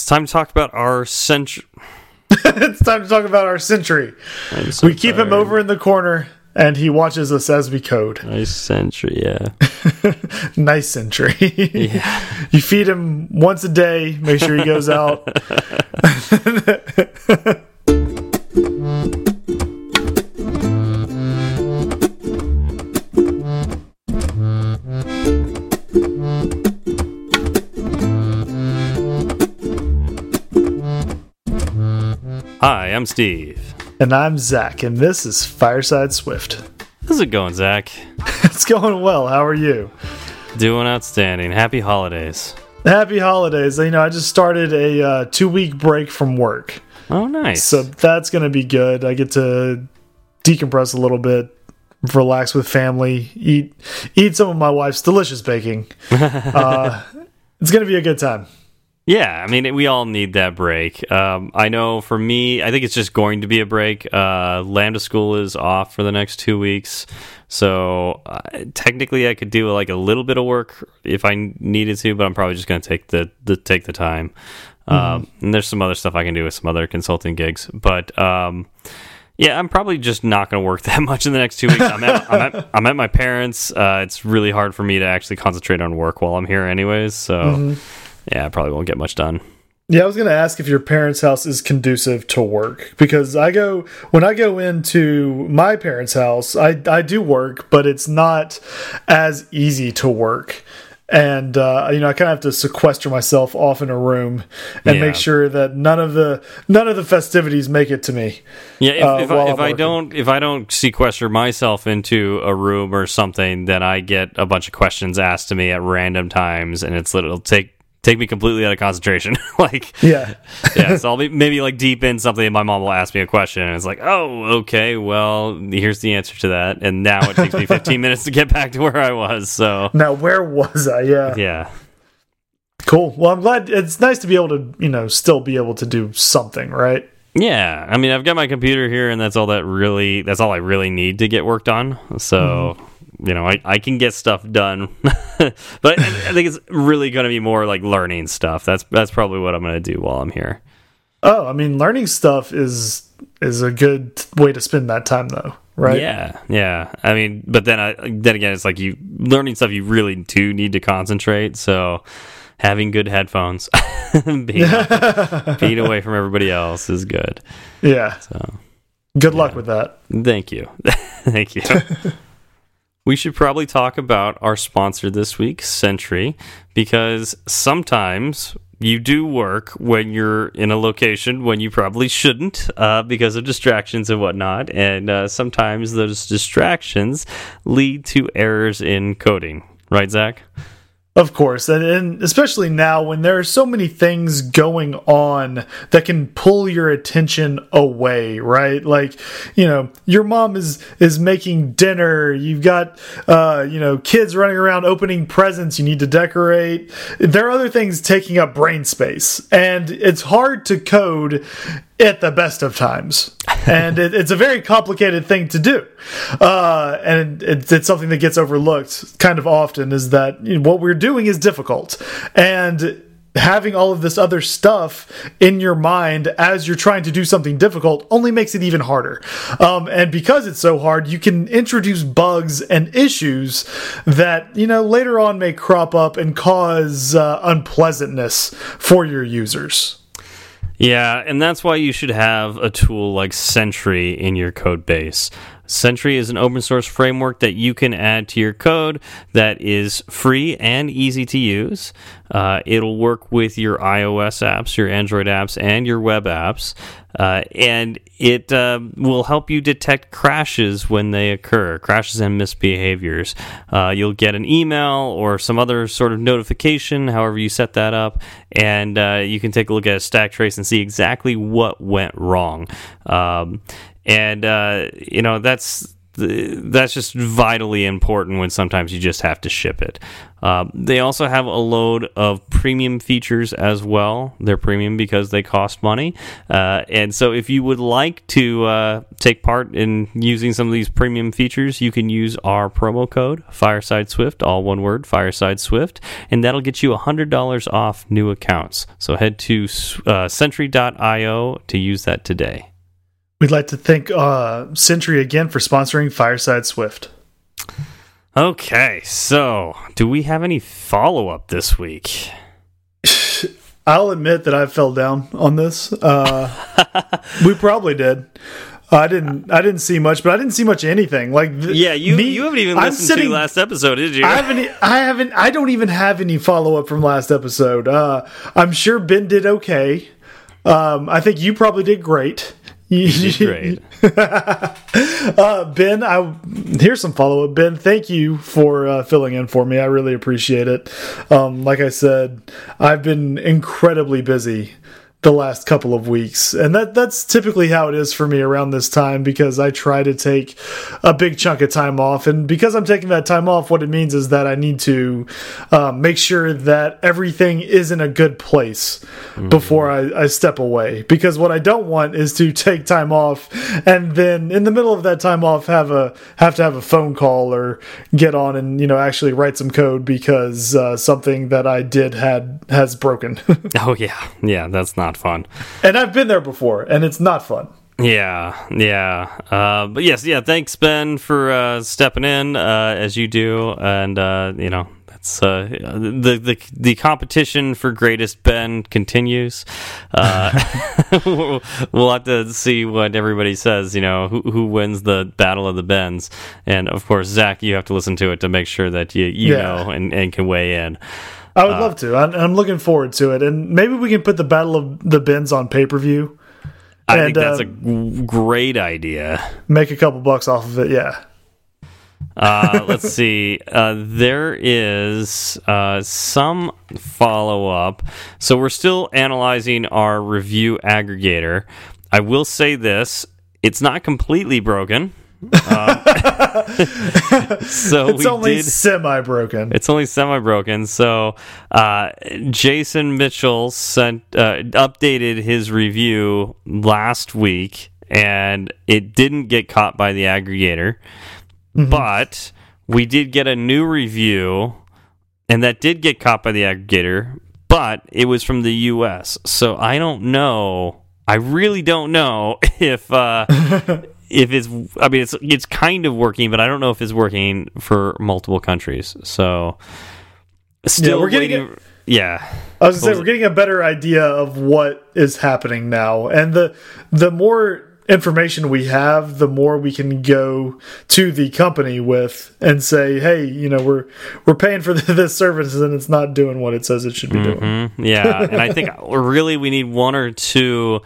It's time to talk about our Sentry. it's time to talk about our Sentry. So we keep him over in the corner, and he watches us as we code. Nice Sentry, yeah. nice Sentry. yeah. you feed him once a day. Make sure he goes out. Hi, I'm Steve. And I'm Zach, and this is Fireside Swift. How's it going, Zach? it's going well. How are you? Doing outstanding. Happy holidays. Happy holidays. You know, I just started a uh, two week break from work. Oh, nice. So that's going to be good. I get to decompress a little bit, relax with family, eat eat some of my wife's delicious baking. uh, it's going to be a good time. Yeah, I mean, we all need that break. Um, I know for me, I think it's just going to be a break. Uh, Lambda School is off for the next two weeks, so uh, technically, I could do like a little bit of work if I needed to, but I'm probably just going to take the, the take the time. Mm -hmm. um, and there's some other stuff I can do with some other consulting gigs, but um, yeah, I'm probably just not going to work that much in the next two weeks. I'm at, I'm at, I'm at my parents. Uh, it's really hard for me to actually concentrate on work while I'm here, anyways. So. Mm -hmm yeah, I probably won't get much done. Yeah, I was going to ask if your parents' house is conducive to work because I go when I go into my parents' house, I I do work, but it's not as easy to work. And uh, you know, I kind of have to sequester myself off in a room and yeah. make sure that none of the none of the festivities make it to me. Yeah, if, uh, if, I, if I don't if I don't sequester myself into a room or something, then I get a bunch of questions asked to me at random times, and it's it'll take take me completely out of concentration. like, yeah, yeah. So I'll be maybe like deep in something, and my mom will ask me a question, and it's like, oh, okay, well, here's the answer to that, and now it takes me 15 minutes to get back to where I was. So now, where was I? Yeah, yeah. Cool. Well, I'm glad. It's nice to be able to, you know, still be able to do something, right? Yeah, I mean, I've got my computer here, and that's all that really, that's all I really need to get worked on. So. Mm -hmm you know, I, I can get stuff done, but I think it's really going to be more like learning stuff. That's that's probably what I'm going to do while I'm here. Oh, I mean, learning stuff is is a good way to spend that time, though, right? Yeah, yeah. I mean, but then I then again, it's like you learning stuff. You really do need to concentrate. So having good headphones, being, being away from everybody else is good. Yeah. So good luck with that. Thank you. Thank you we should probably talk about our sponsor this week, Sentry, because sometimes you do work when you're in a location when you probably shouldn't uh, because of distractions and whatnot. And uh, sometimes those distractions lead to errors in coding. Right, Zach? Of course, and, especially now when there are so many things going on that can pull your attention away, right? Like, you know, your mom is is making dinner, you've got uh, you know, kids running around opening presents you need to decorate. There are other things taking up brain space, and it's hard to code at the best of times. and it, it's a very complicated thing to do. Uh, and it, it's something that gets overlooked kind of often is that you know, what we're doing is difficult. And having all of this other stuff in your mind as you're trying to do something difficult only makes it even harder. Um, and because it's so hard, you can introduce bugs and issues that, you know, later on may crop up and cause uh, unpleasantness for your users. Yeah, and that's why you should have a tool like Sentry in your code base. Sentry is an open source framework that you can add to your code that is free and easy to use. Uh, it'll work with your iOS apps, your Android apps, and your web apps. Uh, and it uh, will help you detect crashes when they occur, crashes and misbehaviors. Uh, you'll get an email or some other sort of notification, however you set that up, and uh, you can take a look at a stack trace and see exactly what went wrong. Um, and uh, you know that's that's just vitally important when sometimes you just have to ship it. Uh, they also have a load of premium features as well. They're premium because they cost money. Uh, and so, if you would like to uh, take part in using some of these premium features, you can use our promo code Fireside Swift, all one word, Fireside Swift, and that'll get you $100 off new accounts. So, head to uh, Sentry.io to use that today. We'd like to thank uh, Sentry again for sponsoring Fireside Swift. Okay, so do we have any follow up this week? I'll admit that I fell down on this. Uh, we probably did. I didn't. I didn't see much, but I didn't see much anything. Like, yeah, you me, you haven't even listened sitting, to last episode, did you? I haven't. I haven't. I don't even have any follow up from last episode. Uh, I'm sure Ben did okay. Um, I think you probably did great. You great. uh, ben, I here's some follow up. Ben, thank you for uh, filling in for me. I really appreciate it. Um, like I said, I've been incredibly busy the last couple of weeks. And that that's typically how it is for me around this time because I try to take a big chunk of time off. And because I'm taking that time off, what it means is that I need to um, make sure that everything is in a good place mm. before I, I step away. Because what I don't want is to take time off and then in the middle of that time off have a have to have a phone call or get on and you know actually write some code because uh, something that I did had has broken. oh yeah, yeah, that's not not fun. And I've been there before, and it's not fun. Yeah, yeah. Uh, but yes, yeah. Thanks, Ben, for uh, stepping in uh, as you do, and uh, you know that's uh, the the the competition for greatest Ben continues. Uh, we'll, we'll have to see what everybody says. You know who who wins the battle of the Bens, and of course, Zach, you have to listen to it to make sure that you you yeah. know and, and can weigh in. I would uh, love to. I'm, I'm, looking forward to it, and maybe we can put the Battle of the Bens on pay per view. I and, think that's uh, a great idea. Make a couple bucks off of it. Yeah. uh, let's see. Uh, there is uh, some follow up. So we're still analyzing our review aggregator. I will say this it's not completely broken. Um, so it's only semi broken. It's only semi broken. So uh, Jason Mitchell sent uh, updated his review last week, and it didn't get caught by the aggregator, mm -hmm. but we did get a new review, and that did get caught by the aggregator, but it was from the U.S. So I don't know. I really don't know if uh, if it's I mean it's it's kind of working, but I don't know if it's working for multiple countries. So still yeah, we're getting waiting, a, yeah. I was gonna say we're getting a better idea of what is happening now. And the the more information we have, the more we can go to the company with and say, "Hey, you know, we're we're paying for this service and it's not doing what it says it should be mm -hmm. doing." Mm-hmm. Yeah, and I think really we need one or two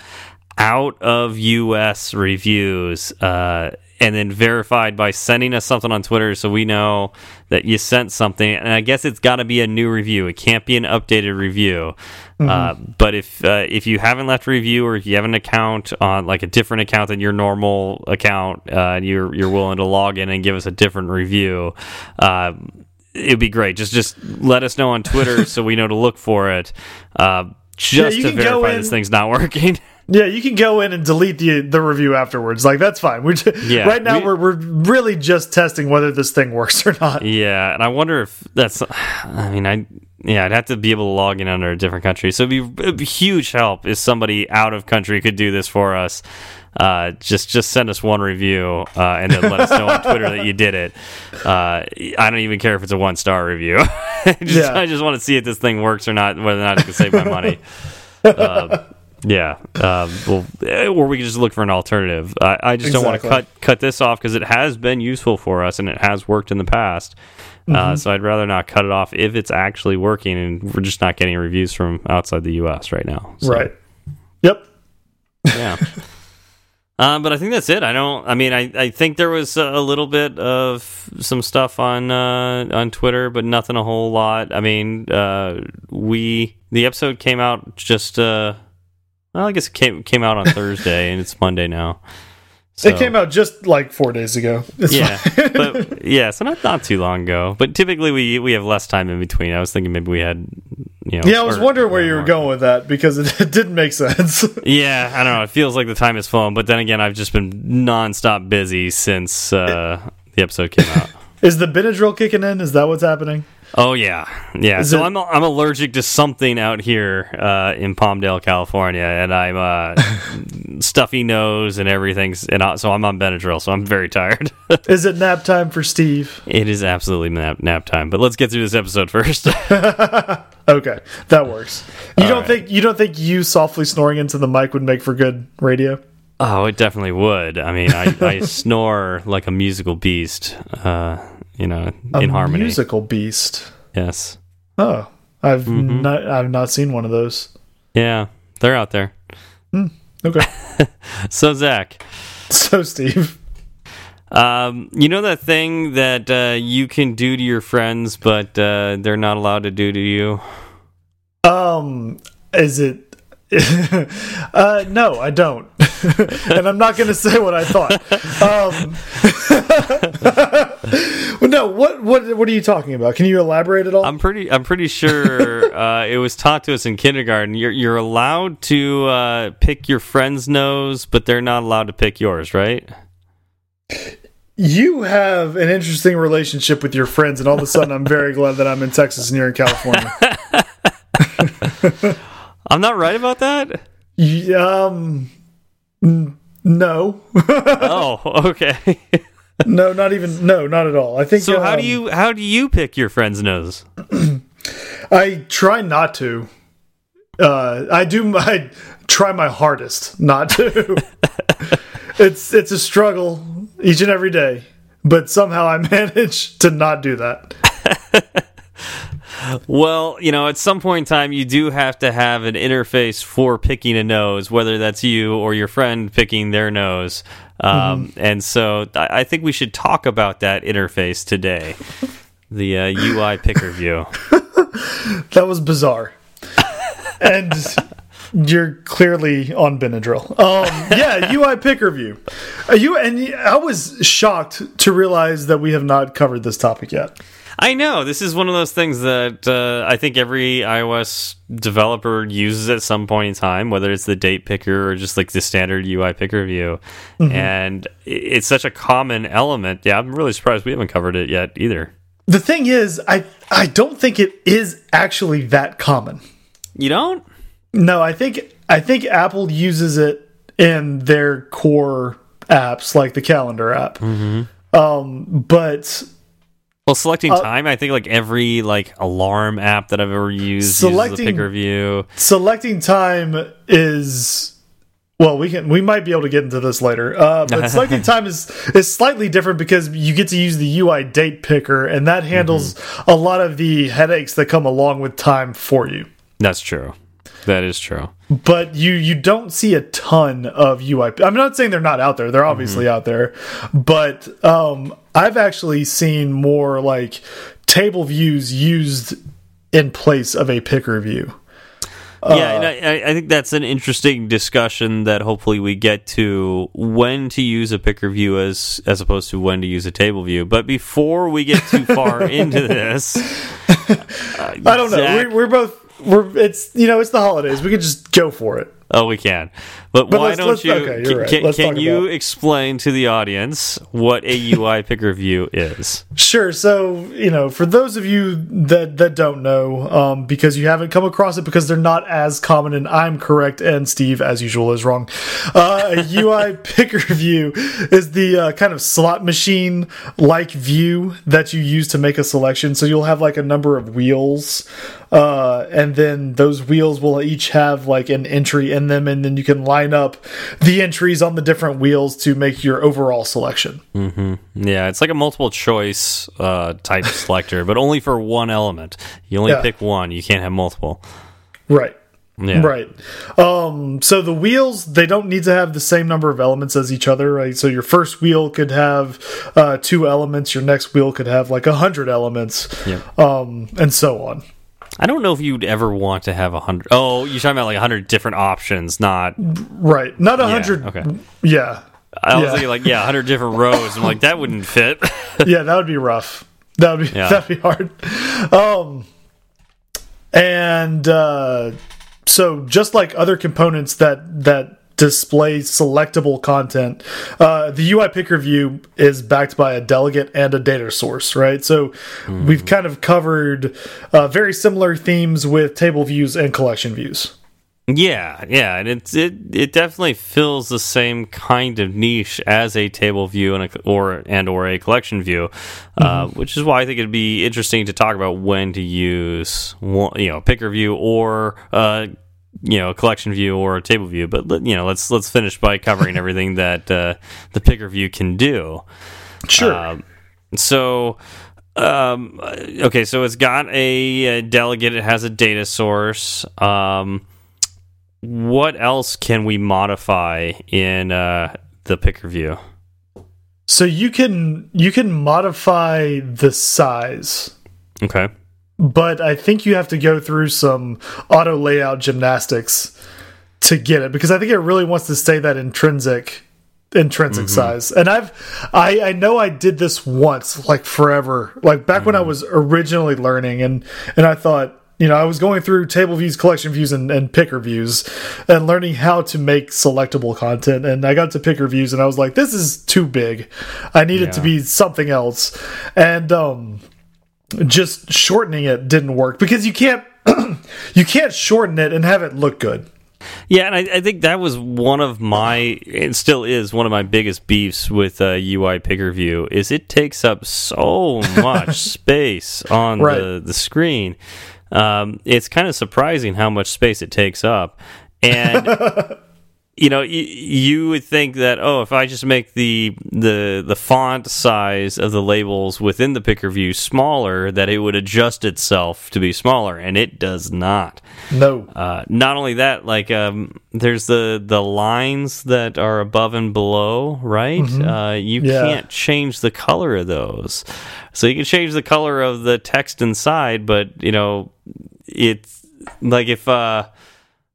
out of US reviews uh, and then verified by sending us something on Twitter so we know that you sent something. And I guess it's got to be a new review. It can't be an updated review. Mm -hmm. uh, but if uh, if you haven't left a review or if you have an account on like a different account than your normal account, uh, you're you're willing to log in and give us a different review. Uh, it'd be great. Just just let us know on Twitter so we know to look for it. Uh, just yeah, to verify this thing's not working. Yeah, you can go in and delete the the review afterwards. Like that's fine. We're just, yeah, right now we, are we're really just testing whether this thing works or not. Yeah, and I wonder if that's. I mean, I yeah, I'd have to be able to log in under a different country. So it'd be, it'd be huge help if somebody out of country could do this for us. Uh, just just send us one review uh, and then let us know on Twitter that you did it. Uh, I don't even care if it's a one star review. just, yeah. I just want to see if this thing works or not, whether or not it can save my money. Uh, yeah, um, well, eh, or we can just look for an alternative. I, I just exactly. don't want to cut cut this off because it has been useful for us and it has worked in the past. Mm -hmm. uh, mm-hmm. so I'd rather not cut it off if it's actually working, and we're just not getting reviews from outside the U.S. right now. So. Right. Yep. Yeah. Um, but I think that's it. I don't. I mean, I, I think there was a little bit of some stuff on uh, on Twitter, but nothing a whole lot. I mean, uh, we the episode came out just uh, well, I guess it came came out on Thursday and it's Monday now. So, It came out just like four days ago. It's yeah, but yeah, so not not too long ago. But typically we we have less time in between. I was thinking maybe we had, you know. yeah, I was or- wondering where you were going with that because it, it didn't make sense. Yeah, I don't know. It feels like the time has flown, but then again, I've just been nonstop busy since uh, the episode came out. Is the Benadryl kicking in? Is that what's happening? Oh yeah, yeah. Is so it- I'm I'm allergic to something out here uh, in Palmdale, California, and I'm uh, stuffy nose and everything's, and I, so I'm on Benadryl. So I'm very tired. Is it nap time for Steve? it is absolutely nap nap time. But let's get through this episode first. Okay, that works. You All don't right. think you don't think you softly snoring into the mic would make for good radio? Oh, it definitely would. I mean, I, I snore like a musical beast. Uh, you know, A in harmony. musical beast. Yes. Oh, I've Mm-hmm. not I've not seen one of those. Yeah, they're out there. Okay, So Zach, so Steve, um, you know that thing that uh, you can do to your friends, but uh, they're not allowed to do to you. um, is it? uh, no, I don't, and I'm not going to say what I thought. Um, well, no, what what what are you talking about? Can you elaborate at all? I'm pretty. I'm pretty sure uh, it was taught to us in kindergarten. You're you're allowed to uh, pick your friend's nose, but they're not allowed to pick yours, right? you have an interesting relationship with your friends, and all of a sudden, I'm very glad that I'm in Texas and you're in California. I'm not right about that. Um, n- no, oh, okay. no, not even no, not at all. I think. so how do um, you how do you pick your friend's nose? I try not to. Uh, I do. I try my hardest not to. it's it's a struggle each and every day, but somehow I manage to not do that. Well, you know, at some point in time, you do have to have an interface for picking a nose, whether that's you or your friend picking their nose. Um, And so I, think we should talk about that interface today the uh, UI picker view. That was bizarre. and you're clearly on Benadryl. Um, yeah, UI picker view. You and I was shocked to realize that we have not covered this topic yet. I know this is one of those things that uh, I think every iOS developer uses at some point in time, whether it's the date picker or just like the standard UI picker view. And it's such a common element. Yeah, I'm really surprised we haven't covered it yet either. The thing is, I I don't think it is actually that common. You don't? No, I think I think Apple uses it in their core apps, like the calendar app. Um, but Well, selecting Uh, time, I think like every like alarm app that I've ever used Selecting- picker view. selecting time is well we can we might be able to get into this later uh, but selecting time is is slightly different because you get to use the ui date picker and that handles a lot of the headaches that come along with time for you That's true. That is true. But you you don't see a ton of ui i'm not saying they're not out there they're obviously out there but um i've actually seen more like table views used in place of a picker view yeah, and I, I- think that's an interesting discussion that hopefully we get to when to use a picker view as as opposed to when to use a table view. But before we get too far into this, I don't know. We're, we're both. We're. It's you know. It's the holidays. We could just go for it. Oh, we can. But, But why let's- don't let's- you? okay, right. can, can you about- explain to the audience what a UI picker view is? Sure. So you know, for those of you that that don't know, um, because you haven't come across it, because they're not as common, and I'm correct, and Steve, as usual, is wrong. Uh, a UI picker view is the uh, kind of slot machine like view that you use to make a selection. So you'll have like a number of wheels, uh, and then those wheels will each have like an entry in them, and then you can line up the entries on the different wheels to make your overall selection. Yeah, it's like a multiple choice uh, type selector, but only for one element. You only Yeah. pick one. You can't have multiple. Right. Yeah. Right. Um, so the wheels, they don't need to have the same number of elements as each other, right? So your first wheel could have uh, two elements, your next wheel could have like a hundred elements, Yep. um, and so on. I don't know if you'd ever want to have a hundred. Oh, you're talking about like a hundred different options, not Right. Not a Yeah, hundred. okay. Yeah. I was Yeah. thinking like, yeah, a 100 different rows. I'm like, that wouldn't fit. yeah, that would be rough. That would be Yeah. that'd be hard. Um, and uh, so just like other components that that display selectable content, uh, the UI picker view is backed by a delegate and a data source, right? So we've kind of covered uh, very similar themes with table views and collection views. Yeah, yeah, and it's it it definitely fills the same kind of niche as a table view and a, or and or a collection view, uh, which is why I think it'd be interesting to talk about when to use one, you know picker view or uh, you know a collection view or a table view. But you know let's let's finish by covering everything that uh, the picker view can do. Sure. Um, so, um, okay, so it's got a, a delegate. It has a data source. Um, what else can we modify in uh, the picker view? so you can you can modify the size. Okay. But I think you have to go through some auto layout gymnastics to get it because I think it really wants to stay that intrinsic intrinsic size. And I've I I know I did this once like forever. Like back when I was originally learning and and I thought you know, I was going through table views, collection views, and, and picker views, and learning how to make selectable content. And I got to picker views, and I was like, "This is too big. I need it to be something else." And um, just shortening it didn't work because you can't you can't shorten it and have it look good. Yeah, and I, I think that was one of my, it still is one of my biggest beefs with uh, UI Picker View is it takes up so much space on the, the screen. Um, it's kind of surprising how much space it takes up, and you know, you, you would think that oh, if I just make the the the font size of the labels within the Picker View smaller, that it would adjust itself to be smaller, and it does not. No, Uh, not only that, like um, there's the the lines that are above and below, right? Uh, you. Yeah. can't change the color of those. So you can change the color of the text inside, but you know, it's like if uh,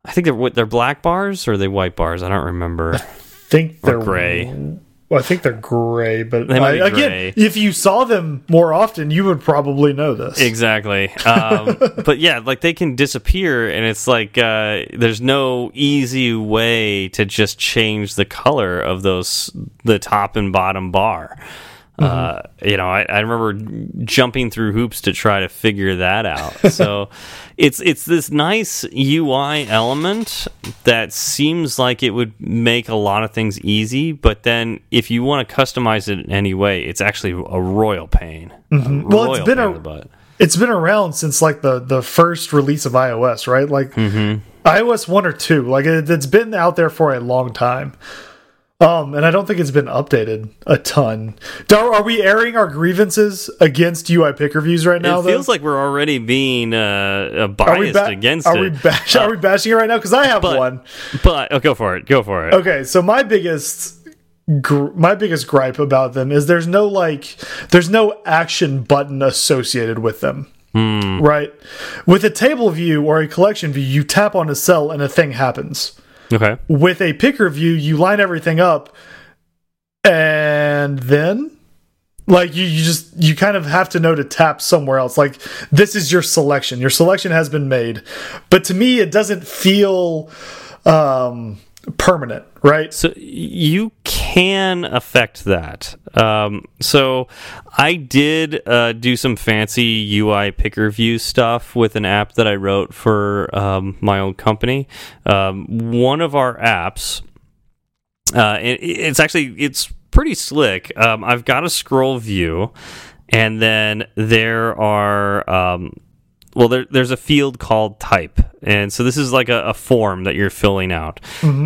I think they're what they're black bars or they white bars. I don't remember. I think they're gray. Well, I think they're gray, but They I- again, if you saw them more often, you would probably know this. Exactly. Um, but yeah, like they can disappear, and it's like uh, there's no easy way to just change the color of those the top and bottom bar. Uh, you know, I, I remember jumping through hoops to try to figure that out. So it's it's this nice UI element that seems like it would make a lot of things easy, but then if you want to customize it in any way, it's actually a royal pain. A Well, it's been a- in the butt. It's been around since like the the first release of iOS, right? Like Mm-hmm. iOS one or two. Like it, it's been out there for a long time. Um, and I don't think it's been updated a ton. Are, are we airing our grievances against UI picker views right now? it though? feels like we're already being uh, uh, are we, biased against are it. we bash are we bashing it right now? Because I have but- one. but oh, go for it. Go for it. Okay, so my biggest gr my biggest gripe about them is there's no like there's no action button associated with them. Right? With a table view or a collection view, you tap on a cell and a thing happens. Okay. With a picker view, you line everything up and then like you, you just you kind of have to know to tap somewhere else. Like this is your selection. Your selection has been made. But to me it doesn't feel um permanent right So you can affect that. Um, so I did uh, do some fancy UI picker view stuff with an app that I wrote for um, my own company. Um, one of our apps, uh, it, it's actually it's pretty slick. Um, I've got a scroll view, and then there are um, well, there, there's a field called type, and so this is like a, a form that you're filling out,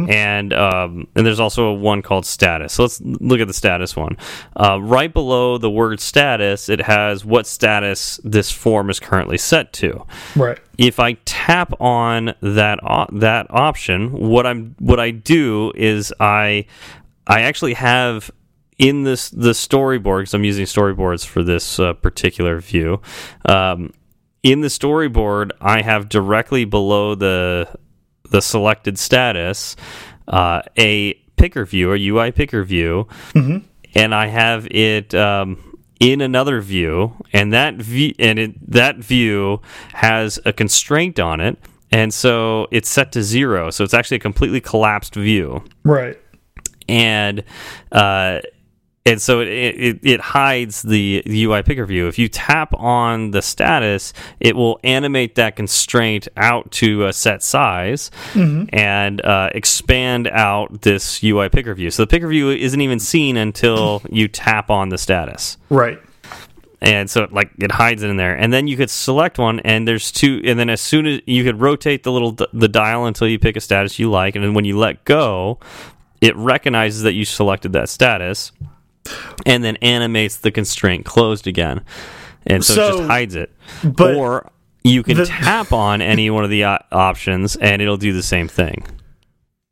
and um, and there's also a one called status. So let's look at the status one. Uh, right below the word status, it has what status this form is currently set to right if I tap on that op that option, what I'm what I do is I I actually have in this the storyboard because I'm using storyboards for this uh, particular view. Um, in the storyboard, I have directly below the the selected status uh, a picker view a UI picker view, and I have it um, in another view, and that view and it, that view has a constraint on it, and so it's set to zero. So it's actually a completely collapsed view, Right. and uh, and so it, it it hides the UI picker view. If you tap on the status, it will animate that constraint out to a set size and uh, expand out this UI picker view. So the picker view isn't even seen until you tap on the status Right. and so like it hides it in there and then you could select one and there's two and then as soon as you could rotate the little the dial until you pick a status you like and then when you let go it recognizes that you selected that status and then animates the constraint closed again and so, it just hides it but or you can the- tap on any one of the uh, options and it'll do the same thing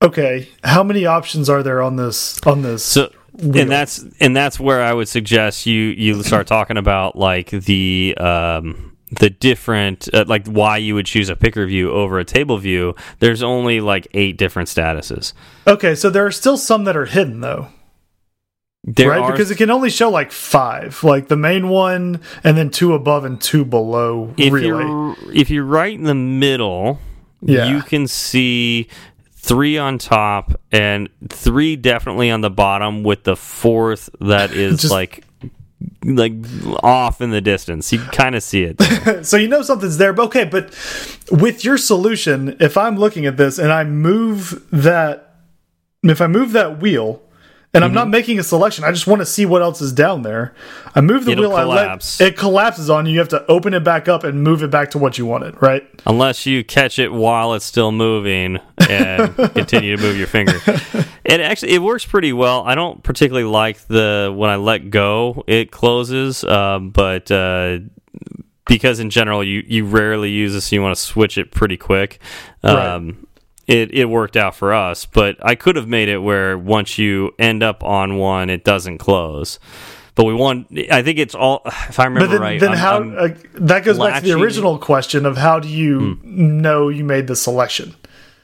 Okay. How many options are there on this on this? So wheel? and that's and that's where I would suggest you you start talking about like the um the different uh, like why you would choose a picker view over a table view. There's only like eight different statuses. okay, so there are still some that are hidden though. There right? are Because it can only show like five, like the main one, and then two above and two below. if relay. you're if you're right in the middle, Yeah. you can see three on top and three definitely on the bottom with the fourth that is Just- like like off in the distance. You kind of see it. so you know something's there. But okay, but with your solution, if I'm looking at this and I move that, if I move that wheel, and I'm not Mm-hmm. making a selection, I just want to see what else is down there. I move the It'll wheel, collapse. I let it collapses on you. You have to open it back up and move it back to what you wanted, right? unless you catch it while it's still moving and continue to move your finger. It actually it works pretty well. I don't particularly like the when I let go it closes, um, but uh, because in general you you rarely use this, you want to switch it pretty quick. Um, It, it worked out for us, but I could have made it where once you end up on one, it doesn't close. But we want. I think it's all. If I remember But then, right, then I'm- how? I'm- uh, that goes back to the original question of how do you know you made the selection?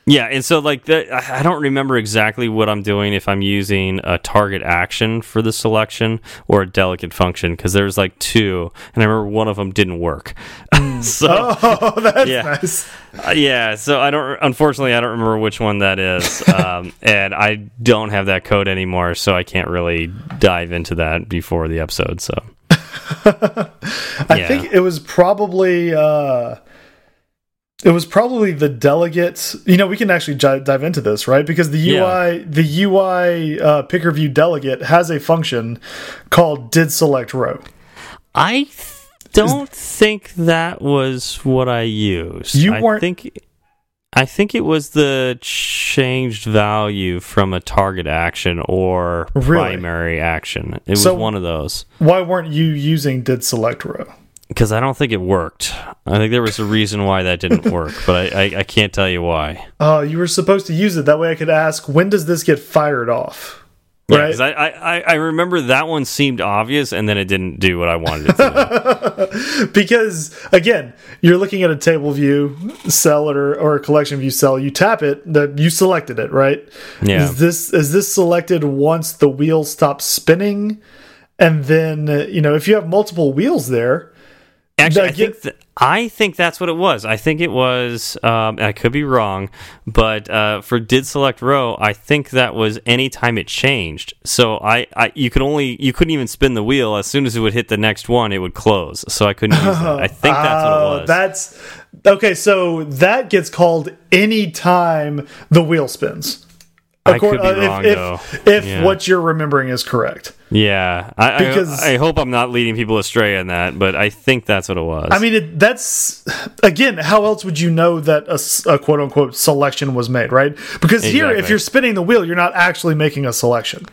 Yeah, and so like the, I don't remember exactly what I'm doing if I'm using a target action for the selection or a delegate function because there's like two, and I remember one of them didn't work. so Oh, that's Yeah. nice. uh, yeah, so I don't. Unfortunately, I don't remember which one that is, um, and I don't have that code anymore, so I can't really dive into that before the episode. So I Yeah. think it was probably uh it was probably the delegates. You know, we can actually dive into this, right? Because the UI, the UI uh, picker view delegate has a function called did select row. I th- don't think that was what I used. You I weren't- think I think it was the changed value from a target action or Really? primary action. It was So- one of those Why weren't you using did select row? Because I don't think it worked. I think there was a reason why that didn't work, but I, I, I can't tell you why. Oh, you were supposed to use it that way. I could ask when does this get fired off? Yeah, Right? 'cause I, I, I remember that one seemed obvious, and then it didn't do what I wanted it to. do. because again, you're looking at a table view cell or, or a collection view cell. You tap it, that you selected it, right? Yeah. Is this is this selected once the wheel stops spinning, and then you know if you have multiple wheels there, Actually, I think th I think that's what it was. I think it was. Um, I could be wrong, but uh, for did select row, I think that was any time it changed. So I, I, you could only you couldn't even spin the wheel. As soon as it would hit the next one, it would close. So I couldn't use that. I think that's what Oh, it was. That's okay. So that gets called any time the wheel spins. I could be uh, if- wrong if, though. If Yeah. what you're remembering is correct. yeah, I, Because- I, I hope I'm not leading people astray on that, but I think that's what it was. I mean, it, that's again. How else would you know that a quote unquote selection was made, right? Because here, if you're spinning the wheel, you're not actually making a selection.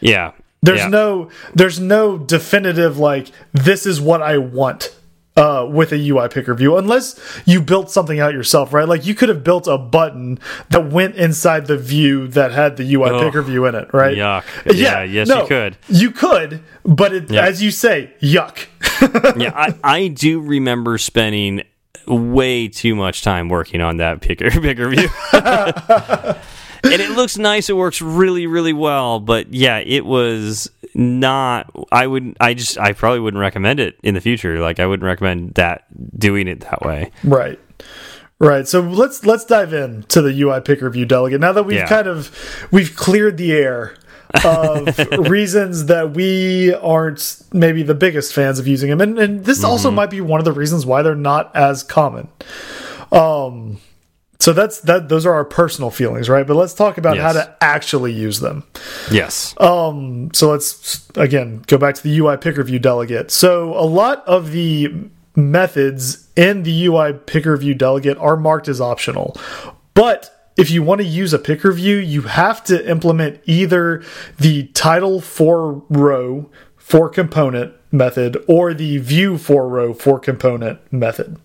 yeah, There's yeah. no, there's no definitive like this is what I want uh, with a UI picker view, unless you built something out yourself, right? Like you could have built a button that went inside the view that had the UI picker view in it, right? yuck. Yeah, yes, you could. You could, but it, Yeah. as you say, yuck. yeah, I, I do remember spending way too much time working on that picker picker view. And it looks nice. It works really, really well. But yeah, it was not. I would. I just. I probably wouldn't recommend it in the future. Like I wouldn't recommend that doing it that way. Right. Right. So let's let's dive in to the UI picker view delegate. Now that we've Yeah. kind of we've cleared the air of reasons that we aren't maybe the biggest fans of using them, and, and this also Mm-hmm. might be one of the reasons why they're not as common. Um, so that's that. Those are our personal feelings, right? But let's talk about how to actually use them. Yes. Um, so let's again go back to the UI picker view delegate. So a lot of the methods in the UI picker view delegate are marked as optional, but if you want to use a picker view, you have to implement either the title for row for component method or the view for row for component method.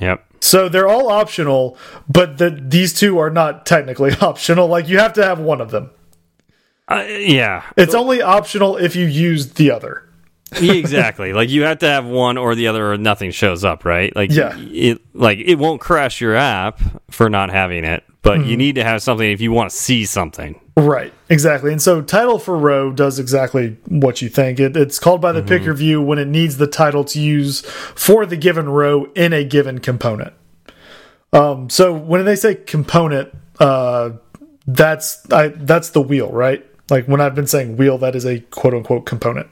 Yep. So they're all optional, but the, these two are not technically optional. Like you have to have one of them. Uh, yeah. It's only optional if you use the other. exactly. Like you have to have one or the other, or nothing shows up, right? Like Yeah. it like it won't crash your app for not having it, but you need to have something if you want to see something. Right, exactly. And so title for row does exactly what you think. It, it's called by the picker view when it needs the title to use for the given row in a given component. Um, so when they say component, uh, that's I, that's the wheel, right? Like when I've been saying wheel, that is a quote unquote component.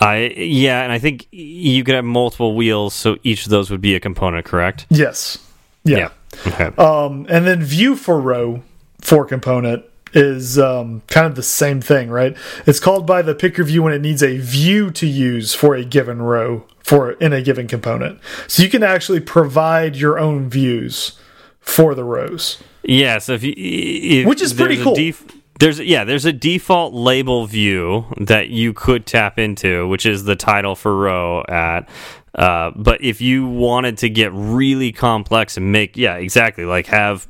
I yeah, and I think you could have multiple wheels, so each of those would be a component, correct? Yes. Yeah. Okay. Um, and then view for row for component is um, kind of the same thing, right? It's called by the picker view when it needs a view to use for a given row for in a given component. So you can actually provide your own views for the rows. Yeah, so if you if Which is pretty cool. There's yeah, there's a default label view that you could tap into, which is the title for row at. Uh, but if you wanted to get really complex and make yeah, exactly like have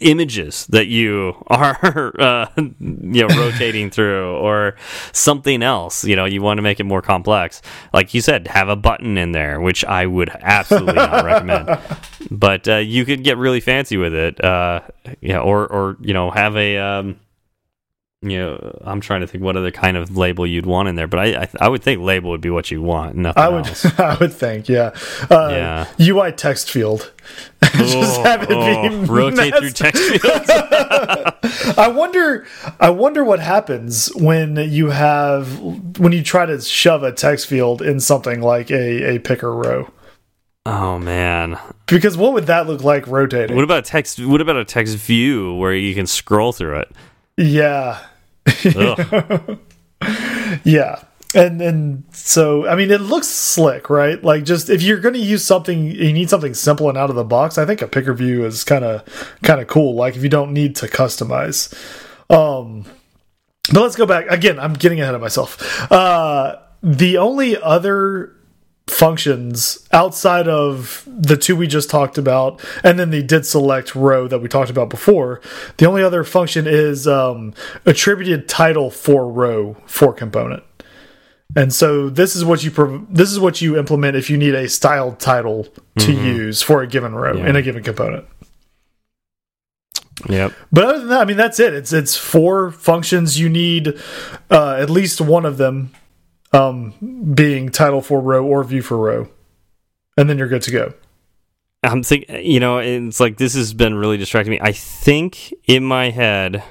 images that you are uh, you know rotating through or something else you know you want to make it more complex like you said have a button in there which i would absolutely not recommend but uh, you could get really fancy with it uh, yeah or or you know have a um, you know i'm trying to think what other kind of label you'd want in there but i i, I would think label would be what you want nothing I would, else I would think, yeah. Uh, Yeah. UI text field. Just have it be oh, rotate through text fields I wonder I wonder what happens when you have when you try to shove a text field in something like a, a picker row. oh man Because what would that look like rotating? What about text? What about a text view where you can scroll through it? yeah. Yeah. And and so I mean it looks slick, right? Like just if you're going to use something you need something simple and out of the box, I think a picker view is kind of kind of cool like if you don't need to customize. Um but let's go back again, I'm getting ahead of myself. Uh the only other functions outside of the two we just talked about and then the did select row that we talked about before the only other function is um, attributed title for row for component and so this is what you prov- this is what you implement if you need a styled title to use for a given row Yeah. in a given component Yep. but other than that, I mean, that's it. It's it's four functions. You need uh, at least one of them um, being title for row or view for row, and then you're good to go. I'm think you know, it's like this has been really distracting me. I think in my head.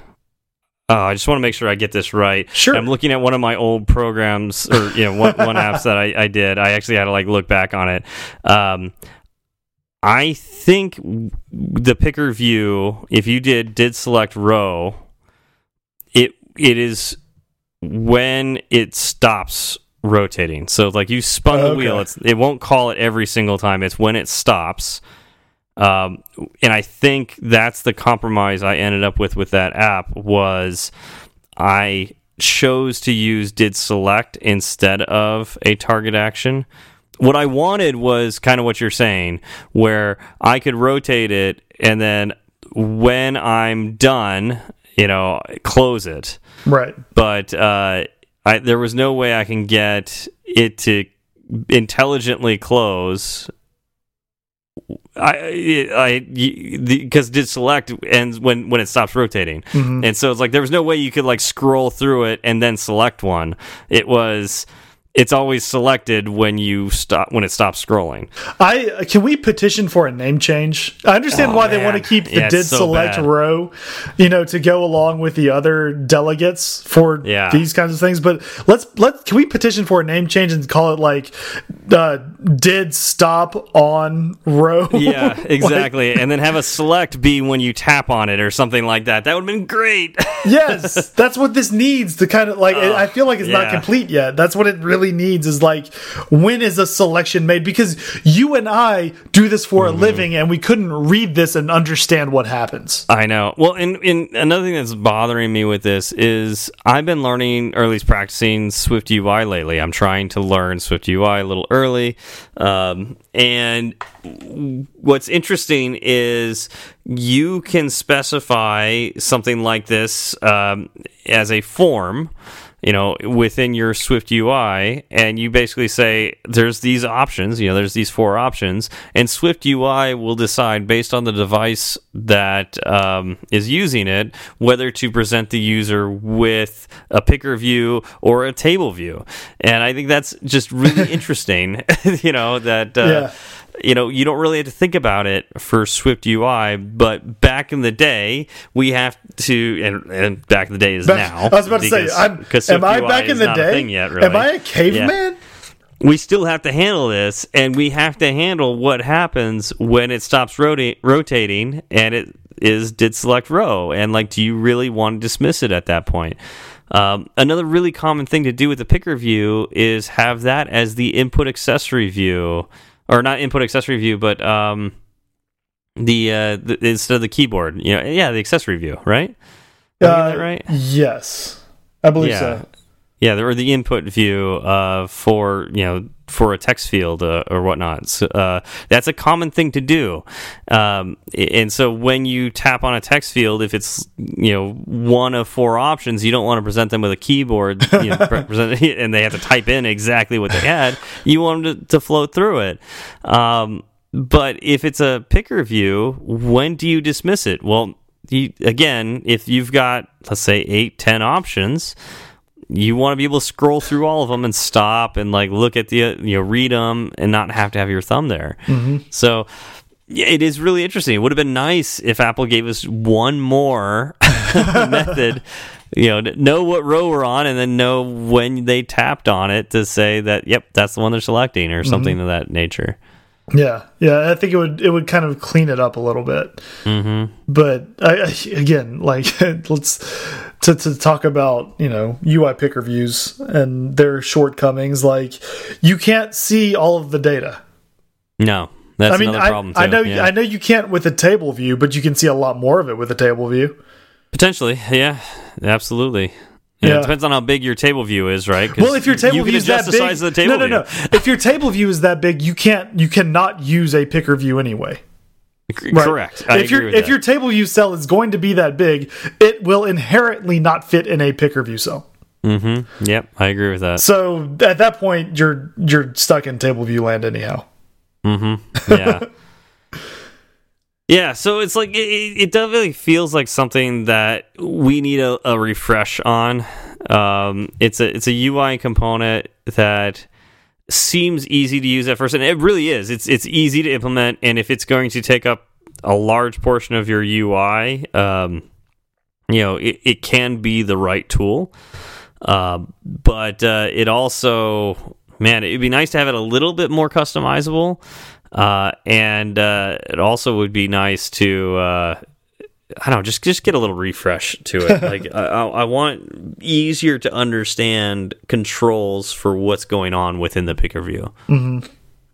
Oh, I just want to make sure I get this right. Sure. I'm looking at one of my old programs or you know one, one apps that I, I did. I actually had to like look back on it. Um, I think the picker view, if you did did select row, it it is when it stops rotating. So like you spun the Okay. wheel, it's it won't call it every single time. It's when it stops. Um, and I think that's the compromise I ended up with with that app was I chose to use did select instead of a target action. What I wanted was kind of what you're saying, where I could rotate it and then when I'm done, you know, close it Right. but uh, I, there was no way I can get it to intelligently close I, I, because did select ends when when it stops rotating, mm -hmm. and so it's like there was no way you could like scroll through it and then select one. It was it's always selected when you stop when it stops scrolling. I can we petition for a name change? I understand oh, why man. they want to keep the yeah, did so select bad. row, you know, to go along with the other delegates for yeah. these kinds of things. But let's let can we petition for a name change and call it like uh, did stop on row? Yeah, exactly. like, and then have a select be when you tap on it or something like that. That would have been great. yes, that's what this needs to kind of like. Uh, I feel like it's yeah. not complete yet. That's what it really really needs is like when is a selection made because you and I do this for mm -hmm. a mm-hmm. living and we couldn't read this and understand what happens. I know. Well, and, and another thing that's bothering me with this is I've been learning or at least practicing Swift UI lately. I'm trying to learn Swift UI a little early. Um, and what's interesting is you can specify something like this um, as a form you know, within your Swift UI, and you basically say there's these options, you know, there's these four options, and Swift UI will decide based on the device that um, is using it whether to present the user with a picker view or a table view. And I think that's just really interesting, you know, that. Uh, yeah you know, you don't really have to think about it for Swift UI, but back in the day, we have to, and, and back in the day is back, now. I was about because, to say, I'm, am I back in the day? Yet, really. Am I a caveman? Yeah. We still have to handle this, and we have to handle what happens when it stops rota rotating and it is did select row. And like, do you really want to dismiss it at that point? Um, another really common thing to do with the picker view is have that as the input accessory view or not input accessory view, but um, the, uh, the instead of the keyboard, you know, yeah, the accessory view, right? Uh, right? Yes, I believe yeah. so. Yeah, or the input view uh, for you know for a text field uh, or whatnot. So, uh, that's a common thing to do. Um, and so when you tap on a text field, if it's you know one of four options, you don't want to present them with a keyboard, you know, and they have to type in exactly what they had. You want them to, to float through it. Um, but if it's a picker view, when do you dismiss it? Well, you, again, if you've got let's say eight, ten options you want to be able to scroll through all of them and stop and like look at the you know read them and not have to have your thumb there. Mm -hmm. So yeah, it is really interesting. It would have been nice if Apple gave us one more method, you know, know what row we're on and then know when they tapped on it to say that, yep, that's the one they're selecting or something mm -hmm. of that nature. Yeah, yeah, I think it would it would kind of clean it up a little bit. Mm -hmm. But I, again, like let's to to talk about you know UI picker views and their shortcomings. Like you can't see all of the data. No, that's I mean, another problem. I, I know yeah. I know you can't with a table view, but you can see a lot more of it with a table view. Potentially, yeah, absolutely. Yeah, It depends on how big your table view is, right? Well, if your table view is that big, size of the table no, no, no. if your table view is that big, you can't, you cannot use a picker view anyway. Right? Correct. I if your if your table view cell is going to be that big, it will inherently not fit in a picker view cell. Mm-hmm. Yep, I agree with that. So at that point, you're you're stuck in table view land anyhow. Mm-hmm. Yeah. Yeah, so it's like it, it definitely feels like something that we need a, a refresh on. Um, it's a it's a UI component that seems easy to use at first, and it really is. It's it's easy to implement, and if it's going to take up a large portion of your UI, um, you know, it, it can be the right tool. Uh, but uh, it also, man, it'd be nice to have it a little bit more customizable. Uh, and uh, it also would be nice to uh, I don't know, just just get a little refresh to it. like I, I, want easier to understand controls for what's going on within the picker view. Mm -hmm.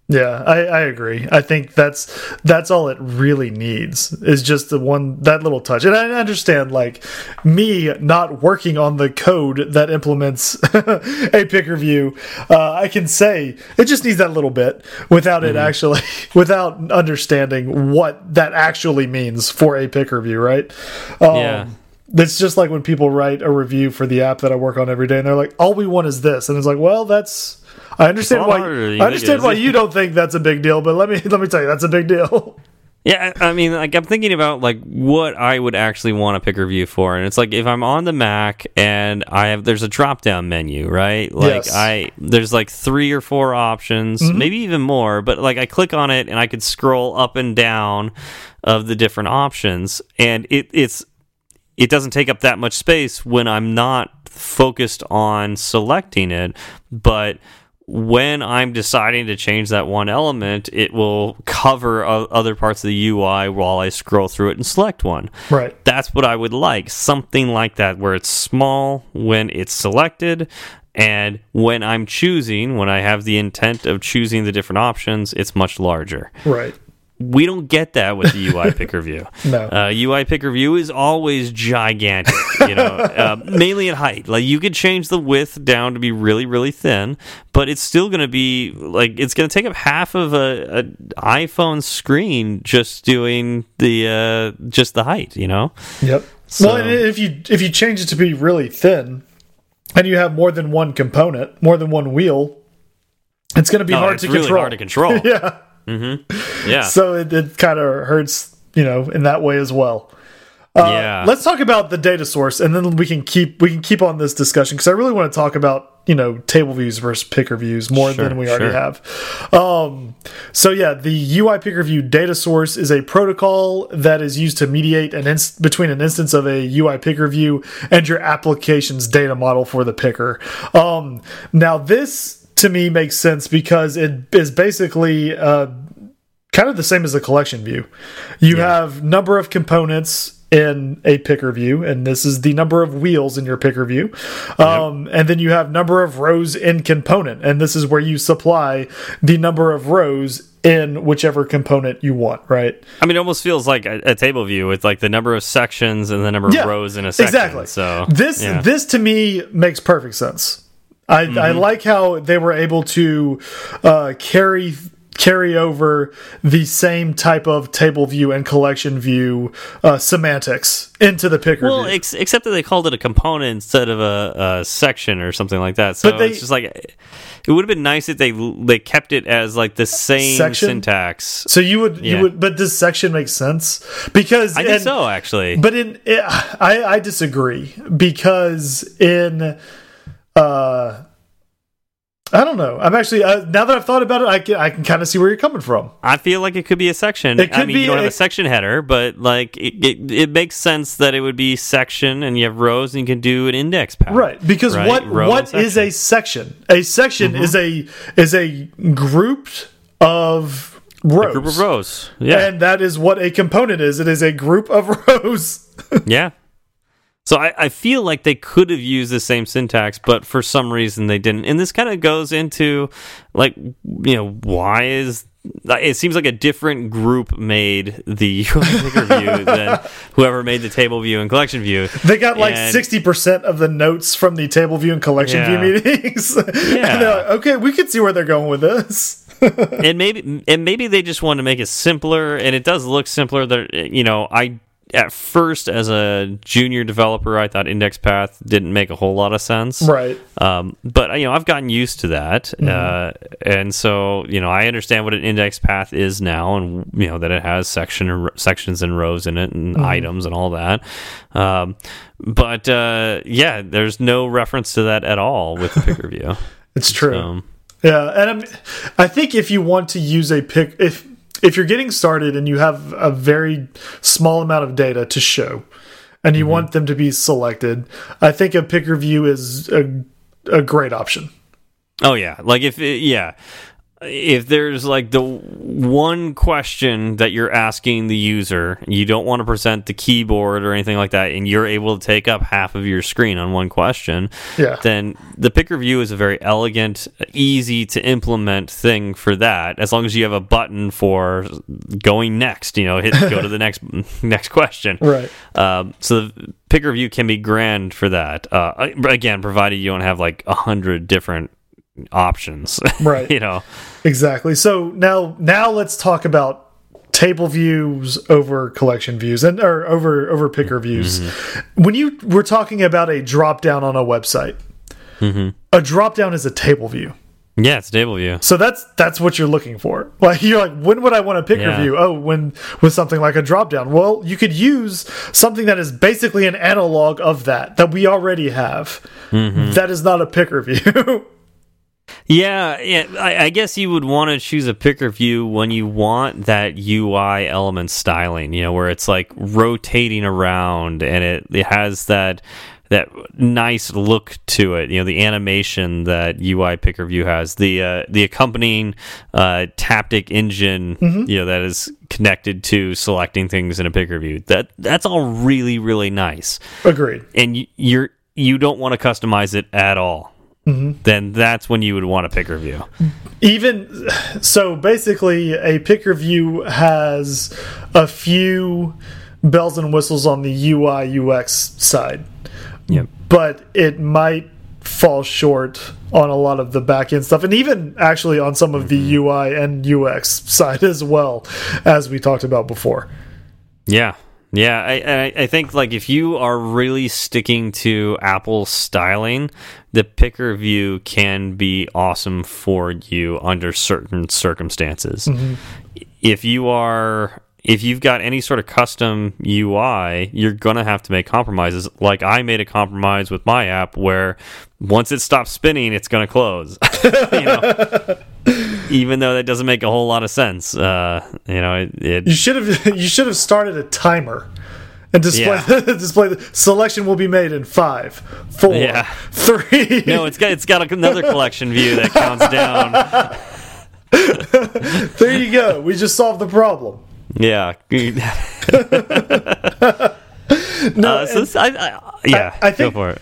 Yeah, I, I agree. I think that's that's all it really needs is just the one that little touch. And I understand like me not working on the code that implements a picker view. Uh, I can say it just needs that little bit without mm -hmm. it mm-hmm. actually without understanding what that actually means for a picker view, right? Um, yeah It's just like when people write a review for the app that I work on every day, and they're like, "All we want is this," and it's like, "Well, that's." I understand why. lot harder than you I understand why you don't think that's a big deal, but let me let me tell you, that's a big deal. Yeah, I mean, like I'm thinking about like what I would actually want to picker view for, and it's like if I'm on the Mac and I have there's a drop down menu, right? Like Yes. I there's like three or four options, mm-hmm. maybe even more, but like I click on it and I could scroll up and down of the different options, and it it's it doesn't take up that much space when I'm not focused on selecting it, but when I'm deciding to change that one element, it will cover other parts of the UI while I scroll through it and select one. Right. That's what I would like. Something like that where it's small when it's selected and when I'm choosing, when I have the intent of choosing the different options, it's much larger Right. We don't get that with the UI picker view. No. Uh, UI picker view is always gigantic, you know, uh, mainly in height. Like you could change the width down to be really, really thin, but it's still going to be like it's going to take up half of a, a iPhone screen just doing the uh, just the height, you know. Yep. So- well, if you if you change it to be really thin, and you have more than one component, more than one wheel, it's going to be No, hard it's to really control. hard to control. yeah. Yeah, So it, it kind of hurts, you know, in that way as well. yeah. Let's talk about the data source, and then we can keep we can keep on this discussion because I really want to talk about you know table views versus picker views more Sure, than we already sure. have. Um, so yeah, the UI picker view data source is a protocol that is used to mediate an inst between an instance of a UI picker view and your application's data model for the picker. Um, now this to me makes sense because it is basically uh, kind of the same as a collection view. You have number of components in a picker view, and this is the number of wheels in your picker view. Um, And then you have number of rows in component, and this is where you supply the number of rows in whichever component you want, right? I mean, it almost feels like a, a table view with like the number of sections and the number of rows in a section. Exactly. So this yeah. this to me makes perfect sense. I, I Mm-hmm. like how they were able to uh, carry carry over the same type of table view and collection view uh, semantics into the picker Well, view. ex except that they called it a component instead of a, a section or something like that. So But they- it's just like it would have been nice if they they kept it as like the same Section? syntax. so you would yeah. you would, but does section make sense? Because I think and- so, actually. But in it, I I disagree because in uh I don't know. I'm actually uh, now that I've thought about it, I can I can kind of see where you're coming from. I feel like it could be a section. It I could mean, be you don't have a- a section header, but like it, it, it makes sense that it would be section, and you have rows, and you can do an index path. Right, because Right, what row what is a section? A section is a is a group of rows. group of rows? Yeah, And that is what a component is. It is a group of rows. yeah. So I, I feel like they could have used the same syntax, but for some reason they didn't. And this kind of goes into like you know why is it seems like a different group made the view than whoever made the table view and collection view. They got like And- sixty percent of the notes from the table view and collection Yeah. view meetings. they're like, okay, we could see where they're going with this. and maybe and maybe they just want to make it simpler and it does look simpler there you know i at first as a junior developer i thought index path didn't make a whole lot of sense. Right. um, but you know i've gotten used to that uh, and so you know i understand what an index path is now and you know that it has section and, sections and rows in it and items and all that. Um, but uh, yeah there's no reference to that at all with picker view It's true. um, Yeah, and I'm, I think if you want to use a pick, if if you're getting started and you have a very small amount of data to show, and you mm-hmm. want them to be selected, I think a picker view is a a great option. Oh yeah, like if it, yeah, if there's like the one question that you're asking the user, you don't want to present the keyboard or anything like that, and you're able to take up half of your screen on one question, Yeah. then the picker view is a very elegant, easy to implement thing for that. As long as you have a button for going next, you know, hit go to the next next question. Right. Um, so the picker view can be grand for that. Uh, again, provided you don't have like a hundred different options. Right. you know. Exactly. So now now let's talk about table views over collection views and or over over picker views. Mm-hmm. When you were talking about a drop down on a website, mm-hmm. a drop down is a table view. Yeah, it's table view. So that's that's what you're looking for. Like you're like, when would I want a picker Yeah. view? Oh, when with something like a drop down. Well, you could use something that is basically an analog of that that we already have. Mm-hmm. That is not a picker view. Yeah, yeah. I, I guess you would want to choose a picker view when you want that UI element styling. You know, where it's like rotating around and it, it has that that nice look to it. You know, the animation that UI picker view has, the uh, the accompanying uh, Taptic engine. You know, that is connected to selecting things in a picker view. That that's all really really nice. Agreed. And you, you're you don't want to customize it at all. Mm-hmm. Then that's when you would want a picker view. even so basically a picker view has a few bells and whistles on the ui ux side Yep. but it might fall short on a lot of the back end stuff and even actually on some of the mm-hmm. ui and ux side as well as we talked about before Yeah. Yeah, I, I I think like if you are really sticking to Apple styling, the picker view can be awesome for you under certain circumstances. If you are if you've got any sort of custom UI, you're going to have to make compromises. Like I made a compromise with my app where once it stops spinning, it's going to close. you know? Even though that doesn't make a whole lot of sense, uh, you know, it, it you should have you should have started a timer and display Yeah. display the selection will be made in five four Yeah. three No, it's got it's got another collection view that counts down. there you go we just solved the problem Yeah. no Uh, so this- I, I, yeah, I- I think- go for it.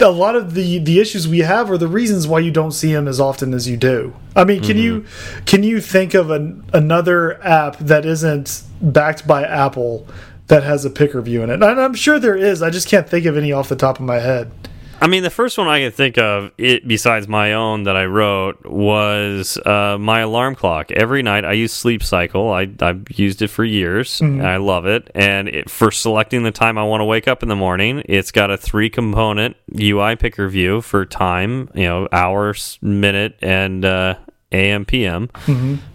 a lot of the the issues we have are the reasons why you don't see them as often as you do. I mean, can you can you think of an, another app that isn't backed by Apple that has a picker view in it? And I'm sure there is. I just can't think of any off the top of my head. I mean, the first one I can think of, it besides my own that I wrote, was uh, my alarm clock. Every night I use Sleep Cycle. I, I've used it for years. and I love it. And it, for selecting the time I want to wake up in the morning, it's got a three component UI picker view for time, you know, hours, minute, and uh, AM, PM.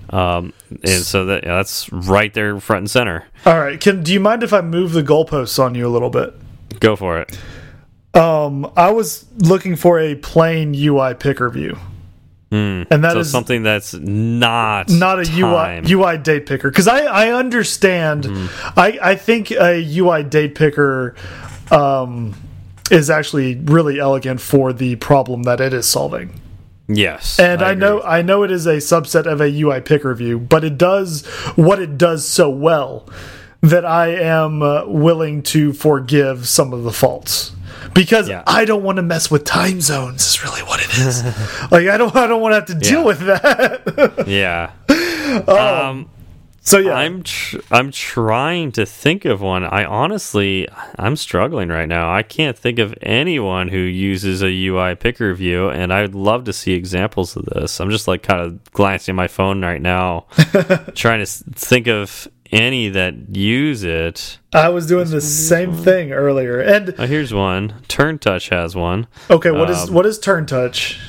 Um, and so that, yeah, that's right there front and center. All right, can do you mind if I move the goalposts on you a little bit? Go for it. Um, I was looking for a plain UI picker view, and that so is something that's not not a time. UI UI date picker because I I understand Mm-hmm. I I think a UI date picker um is actually really elegant for the problem that it is solving. Yes, And I, agree. know I know it is a subset of a UI picker view, but it does what it does so well that I am uh, willing to forgive some of the faults. Because Yeah. I don't want to mess with time zones is really what it is. like I don't I don't want to have to deal Yeah. with that. Yeah. um, so yeah. I'm tr I'm trying to think of one. I honestly I'm struggling right now. I can't think of anyone who uses a UI picker view, and I'd love to see examples of this. I'm just like kind of glancing at my phone right now, trying to think of any that use it. I was doing the same thing earlier. And Oh, here's one. Turn Touch has one. okay, what is Um, what is turn touch?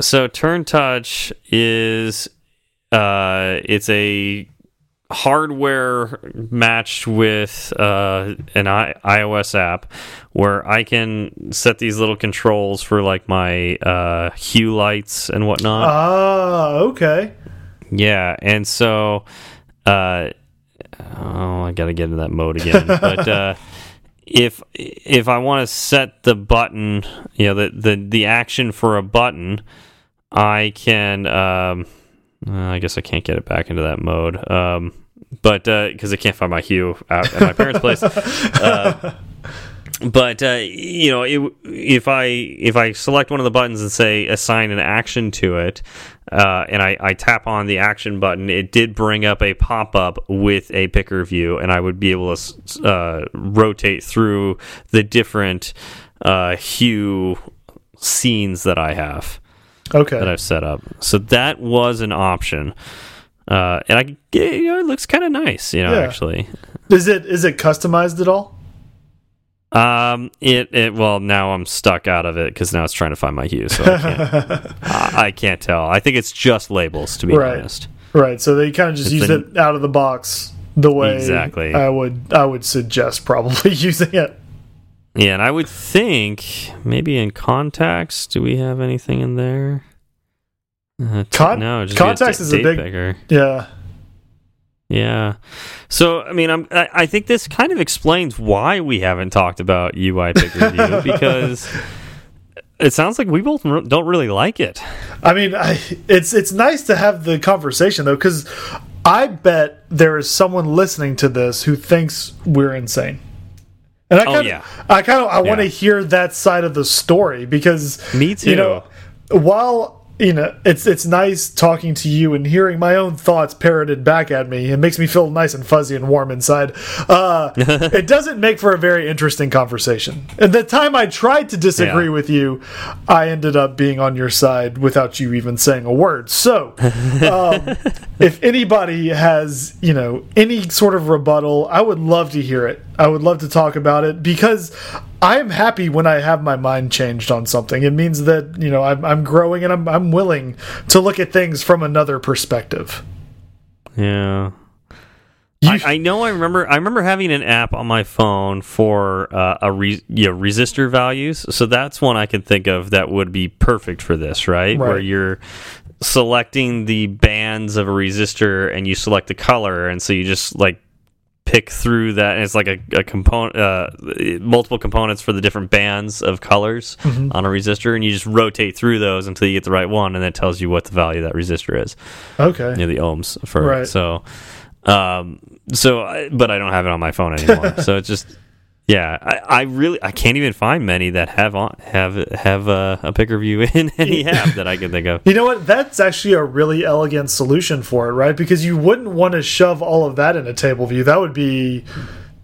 So Turn Touch is uh it's a hardware matched with uh an I iOS app where I can set these little controls for like my uh hue lights and whatnot. Ah, okay. Yeah, and so uh oh, I got to get into that mode again. but uh if if I want to set the button, you know, the the the action for a button, I can um uh, I guess I can't get it back into that mode. Um but because I can't find my hue out at my parents' place. Uh, but uh, you know it, if i if i select one of the buttons and say assign an action to it uh, and I, I tap on the action button it did bring up a pop-up with a picker view and i would be able to uh, rotate through the different uh, hue scenes that i have Okay. that I've set up. So that was an option. uh, and I you know it looks kind of nice, you know, Yeah. actually. Is it is it customized at all? Um, it it well now I'm stuck out of it because now it's trying to find my hue, so I can't, I, I can't tell. I think it's just labels, to be Right. honest. Right. So they kind of just It's use been- it out of the box the way Exactly. I would I would suggest probably using it. Yeah, and I would think maybe in contacts, do we have anything in there? Uh, Con- no, just contacts da- is a big- picker. Yeah. Yeah. So I mean, I'm I, I think this kind of explains why we haven't talked about UI picker view because it sounds like we both don't really like it. I mean, I, it's it's nice to have the conversation though, because I bet there is someone listening to this who thinks we're insane. And I Oh, kind of, yeah. I kind of, I want to hear that side of the story because Me too. You know, while you know, it's it's nice talking to you and hearing my own thoughts parroted back at me. It makes me feel nice and fuzzy and warm inside. Uh, it doesn't make for a very interesting conversation. And the time I tried to disagree Yeah. with you, I ended up being on your side without you even saying a word. So, um, if anybody has, you know, any sort of rebuttal, I would love to hear it. I would love to talk about it because I am happy when I have my mind changed on something. It means that, you know, I'm, I'm growing and I'm, I'm willing to look at things from another perspective. Yeah. I, I know. I remember. I remember having an app on my phone for uh, a re, yeah, resistor values. So that's one I could think of that would be perfect for this, right? Where you're selecting the bands of a resistor and you select the color, and so you just like pick through that, and it's like a, a component, uh, multiple components for the different bands of colors Mm-hmm. on a resistor, and you just rotate through those until you get the right one, and it tells you what the value of that resistor is okay. you know, the ohms for Right. So, um, so, I, but I don't have it on my phone anymore. so it's just, yeah, I, I really, I can't even find many that have on have have uh, a picker view in any app that I can think of. You know what? That's actually a really elegant solution for it, right? Because you wouldn't want to shove all of that in a table view. That would be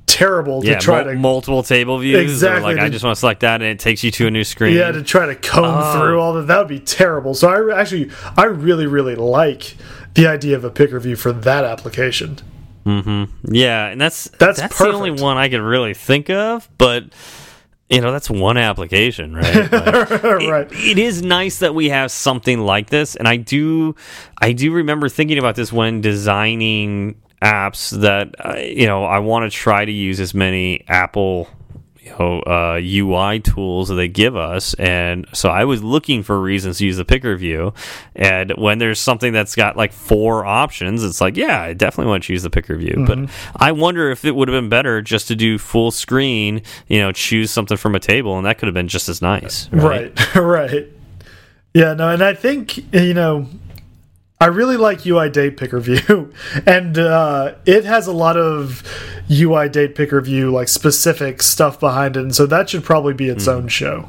terrible to try to multiple table views. Exactly, like I just want to select that, and it takes you to a new screen. Yeah, to try to comb Oh. through all that, that would be terrible. So I actually, I really, really like the idea of a picker view for that application. Yeah, and that's That's the only one I could really think of, but you know, that's one application, right? Like, it- right. it is nice that we have something like this, and I do, I do remember thinking about this when designing apps that uh, you know I want to try to use as many Apple. Know, uh, UI tools that they give us, and so I was looking for reasons to use the picker view. And when there's something that's got like four options, it's like, yeah, I definitely want to use the picker view. But I wonder if it would have been better just to do full screen. You know, choose something from a table, and that could have been just as nice. Right. Right, right. Yeah, no, and I think you know, I really like UI Date Picker View, and uh, it has a lot of UI Date Picker View like specific stuff behind it, and so that should probably be its own show.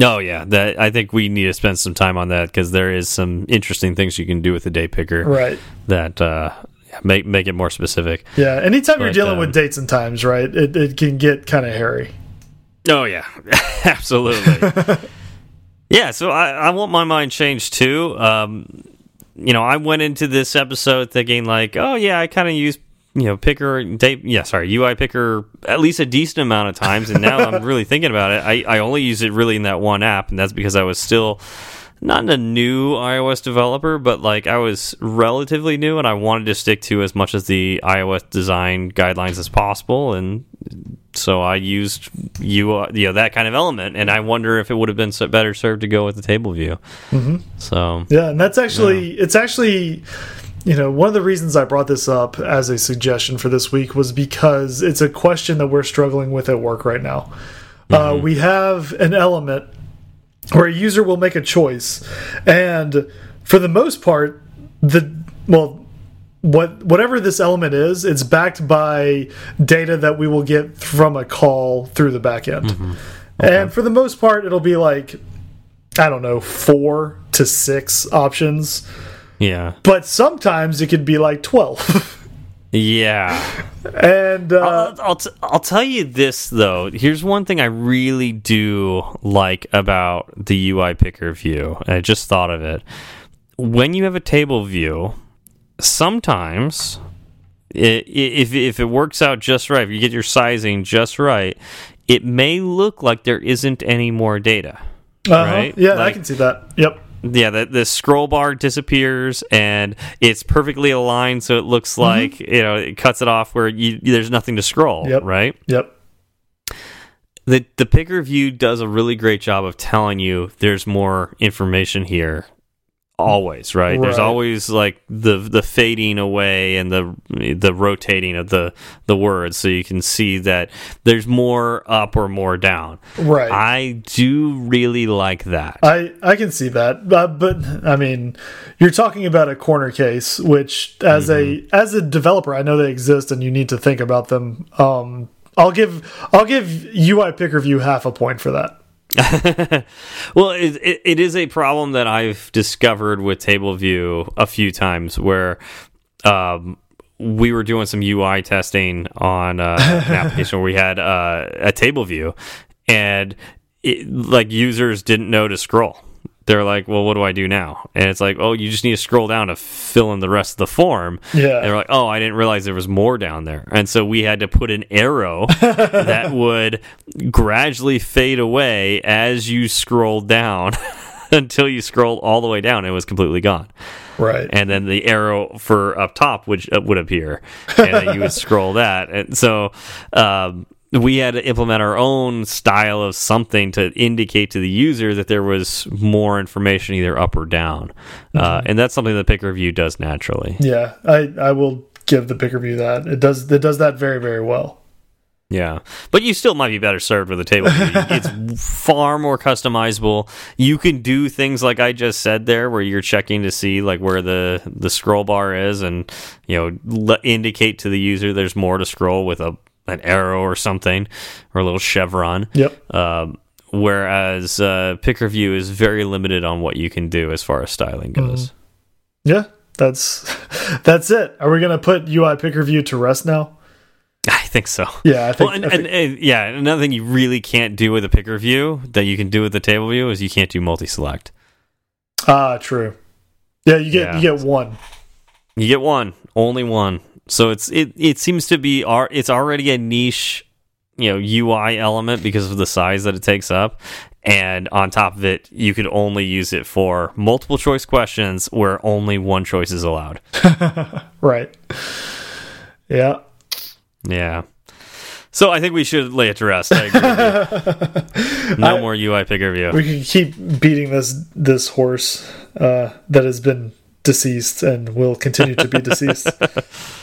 Oh yeah, that I think we need to spend some time on that because there is some interesting things you can do with the day picker Right. that uh, make make it more specific. Yeah. Anytime you're dealing um, with dates and times, right, it, it can get kind of hairy. Oh yeah, absolutely. yeah, so I, I want my mind changed too. Um, you know, I went into this episode thinking like, oh yeah, I kind of use you know picker date yeah sorry UI picker at least a decent amount of times, and now I'm really thinking about it. I I only use it really in that one app, and that's because I was still. Not a new iOS developer, but like I was relatively new and I wanted to stick to as much as the iOS design guidelines as possible. And so I used you, you know, that kind of element, and I wonder if it would have been better served to go with the table view. Mm-hmm. So Yeah, and that's actually it's actually you know one of the reasons I brought this up as a suggestion for this week was because it's a question that we're struggling with at work right now. Uh, we have an element where a user will make a choice, and for the most part, the well. What whatever this element is, it's backed by data that we will get from a call through the back end. And for the most part, it'll be like I don't know, four to six options. Yeah, But sometimes it could be like 12. yeah. and uh, I'll, I'll, t I'll tell you this though. Here's one thing I really do like about the UI picker view. I just thought of it. When you have a table view, sometimes if if it works out just right, if you get your sizing just right, it may look like there isn't any more data. Uh -huh. Right? Yeah, I can see that. Yep. Yeah, the, the scroll bar disappears and it's perfectly aligned, so it looks mm-hmm. like you know it cuts it off where you, there's nothing to scroll. Yep. Right. Yep. The the picker view does a really great job of telling you there's more information here. Always right. There's always like the the fading away and the the rotating of the the words, so you can see that there's more up or more down. Right. I do really like that. I I can see that, but, but I mean, you're talking about a corner case, which as a as a developer, I know they exist, and you need to think about them. Um, I'll give I'll give UI Picker View half a point for that. well, it, it, it is a problem that I've discovered with Table View a few times where um, we were doing some UI testing on uh, an application where we had uh, a table view and it, like users didn't know to scroll. They're like, well, what do I do now? And it's like, oh, you just need to scroll down to fill in the rest of the form. Yeah. They're like, oh, I didn't realize there was more down there. And so we had to put an arrow that would gradually fade away as you scrolled down until you scrolled all the way down. It was completely gone. Right. And then the arrow for up top would, uh, would appear. And then you would scroll that. And so, um, we had to implement our own style of something to indicate to the user that there was more information either up or down. Uh, and that's something the Picker View does naturally. yeah, I I will give the Picker View that it does it does that very very well. Yeah, but you still might be better served with a table view. it's far more customizable. You can do things like I just said there, where you're checking to see like where the the scroll bar is, and you know indicate to the user there's more to scroll with a an arrow or something or a little chevron. Yep. Um, whereas uh, Picker View is very limited on what you can do as far as styling goes. Yeah, that's that's it. Are we gonna put UI Picker View to rest now? I think so. Yeah, I think. Well, and, I think- and, and yeah, another thing you really can't do with a picker view that you can do with the table view is you can't do multi-select. ah, true. Yeah, you get Yeah. you get one. You get one, only one. So it's it it seems to be ar- it's already a niche, you know, UI element because of the size that it takes up. And on top of it, you could only use it for multiple choice questions where only one choice is allowed. Right. Yeah. Yeah. So I think we should lay it to rest. I agree with you. no more UI picker view. We can keep beating this this horse uh, that has been deceased and will continue to be deceased.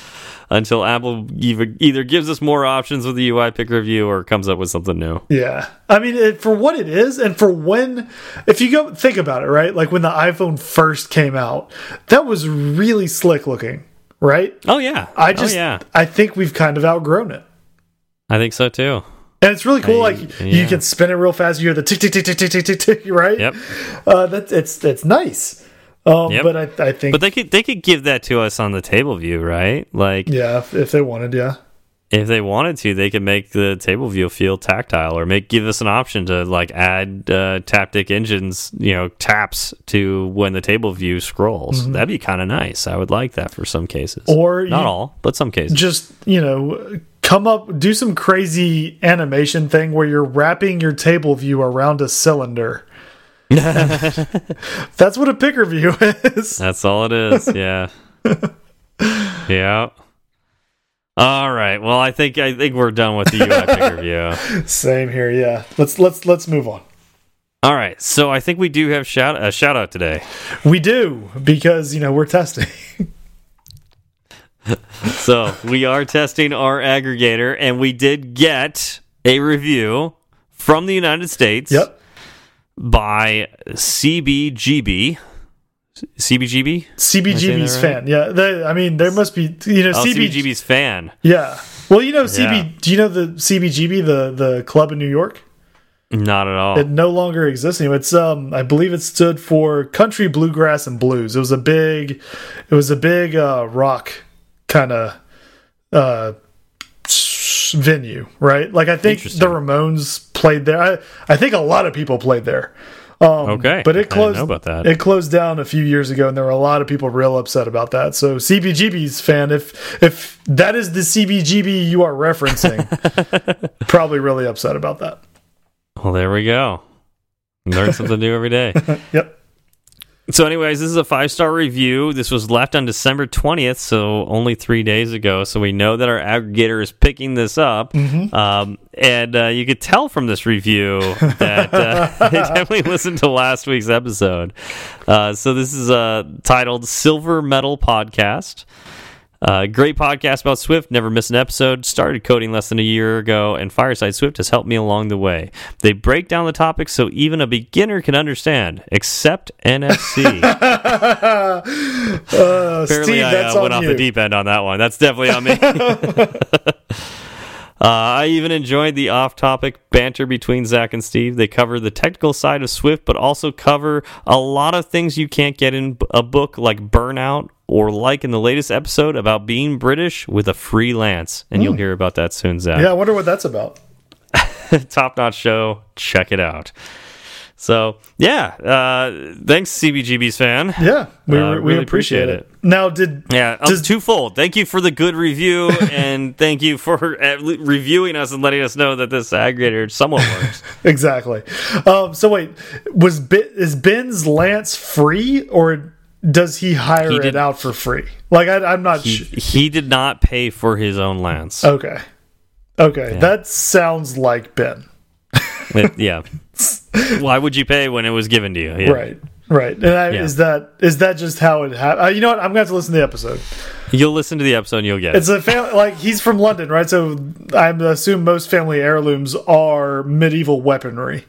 until Apple either gives us more options with the UI picker view or comes up with something new. Yeah. I mean, it, for what it is and for when, if you go think about it, right? Like when the iPhone first came out, that was really slick looking, right? Oh, yeah. I oh, just, oh, yeah. I think we've kind of outgrown it. I think so too. And it's really cool. I, like yeah. you can spin it real fast. You hear the tick tick tick tick tick tick tick, tick right? Yep. Uh, that it's it's nice. Um, Yep. But I I think But they could they could give that to us on the table view, right? Like yeah, if, if they wanted, yeah. if they wanted to, they could make the table view feel tactile, or make give us an option to like add uh, taptic engines, you know, taps to when the table view scrolls. That'd be kind of nice. I would like that for some cases. Or not you- all, but some cases. just you know come up do some crazy animation thing where you're wrapping your table view around a cylinder that's what a picker view is That's all it is. Yeah. yeah. All right. Well, I think I think we're done with the UI picker view. same here yeah let's let's let's move on All right. So I think we do have shout a shout out today. we do because you know we're testing So we are testing our aggregator, and we did get a review from the United States. yep By CBGB. CBGB. cbgb's right? fan yeah they, i mean there must be you know Oh, CB, CBGB's fan. yeah well you know cb Yeah. do you know the cbgb the the club in new york Not at all. It no longer exists anymore. It's um, I believe it stood for country bluegrass and blues. It was a big, it was a big uh, rock kind of uh venue, right? Like I think the Ramones played there. I I think a lot of people played there. Um, Okay. but it closed. know about that. It closed down a few years ago, and there were a lot of people real upset about that. So CBGB's fan, if if that is the CBGB you are referencing, probably really upset about that. Well, there we go. Learn something new every day. Yep. So, anyways, this is a five star review. This was left on December 20th, so only three days ago. So, we know that our aggregator is picking this up. Um, and uh, you could tell from this review that uh, they definitely listened to last week's episode. Uh, so, this is uh, titled Silver Metal Podcast. Uh, great podcast about Swift. Never miss an episode. Started coding less than a year ago, and Fireside Swift has helped me along the way. They break down the topics so even a beginner can understand, except NFC. Uh, Apparently, Steve, I uh, went off you. the deep end on that one. That's definitely on me. Uh, I even enjoyed the off-topic banter between Zach and Steve. They cover the technical side of Swift, but also cover a lot of things you can't get in a book like Burnout or like in the latest episode about being British with a freelance. And you'll hear about that soon, Zach. Hmm. Yeah, I wonder what that's about. Top-notch show. Check it out. So yeah, uh, thanks CBGB's fan. Yeah, we, Uh, we really appreciate, appreciate it. Now, did Yeah, um, Does- twofold. Thank you for the good review, and thank you for reviewing us and letting us know that this aggregator somewhat works. exactly? Um, so wait, was is Ben's Lance free or does he hire He it out for free? Like I, I'm not he, sure. he did not pay for his own lance. Okay, okay, that sounds like Ben. It- yeah. Why would you pay when it was given to you? Yeah. Right, right. And I, Yeah. is that is that just how it happened? Uh, you know what? I'm gonna have to listen to the episode. You'll listen to the episode and you'll get it. It's a family like he's from London, right? So I assume most family heirlooms are medieval weaponry.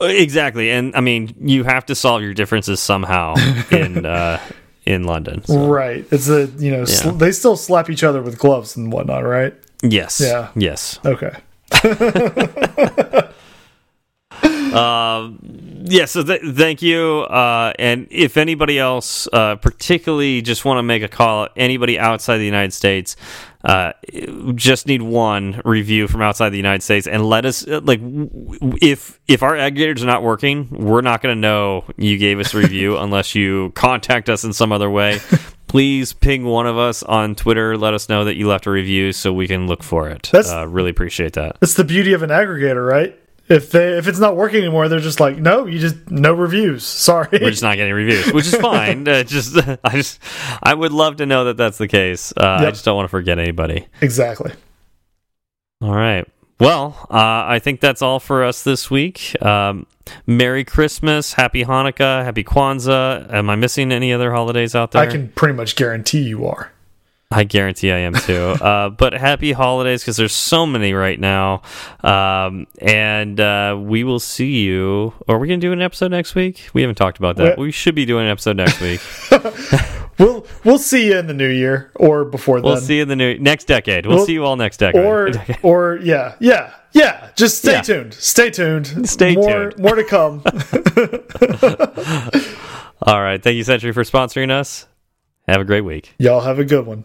Exactly, and I mean you have to solve your differences somehow in uh, in London. so- Right. It's a you know Yeah. they still slap each other with gloves and whatnot, right? Yes. Yeah. Yes. Okay. Um, yeah, so th thank you. Uh, and if anybody else, uh, particularly just want to make a call, anybody outside the United States, uh, just need one review from outside the United States, and let us uh, like if if our aggregators are not working, we're not going to know you gave us a review unless you contact us in some other way. Please ping one of us on Twitter. Let us know that you left a review so we can look for it. That's- uh, really appreciate that. That's the beauty of an aggregator, right? If they if it's not working anymore, they're just like, no, you just no reviews. Sorry. we're just not getting reviews, which is fine. Uh, just, I just, I would love to know that that's the case. Uh, I just don't want to forget anybody. exactly. All right. Well, uh, I think that's all for us this week. Um, Merry Christmas, Happy Hanukkah, Happy Kwanzaa. Am I missing any other holidays out there? I can pretty much guarantee you are. I guarantee I am too. uh, but happy holidays because there's so many right now. Um, and uh, we will see you. Are we going to do an episode next week? We haven't talked about that. Well- we should be doing an episode next week. We'll we'll see you in the new year or before We'll see you in the new next decade. We'll, We'll- see you all next decade. or or yeah yeah yeah just stay Yeah. tuned stay tuned Stay more tuned. more to come all right. Thank you, Sentry, for sponsoring us. Have a great week. y'all have a good one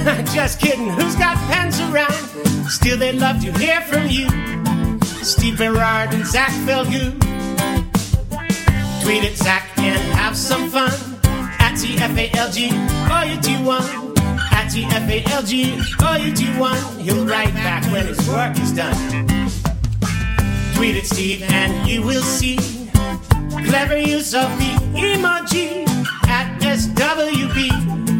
Just kidding, who's got pens around? Still, they'd love to hear from you. Steve Berard and Zach Falgout. Tweet at Zach and have some fun. At TFALG, or you do one. At TFALG, you do one. He'll write back when his work is done. Tweet at Steve and you will see clever use of the emoji at SWB.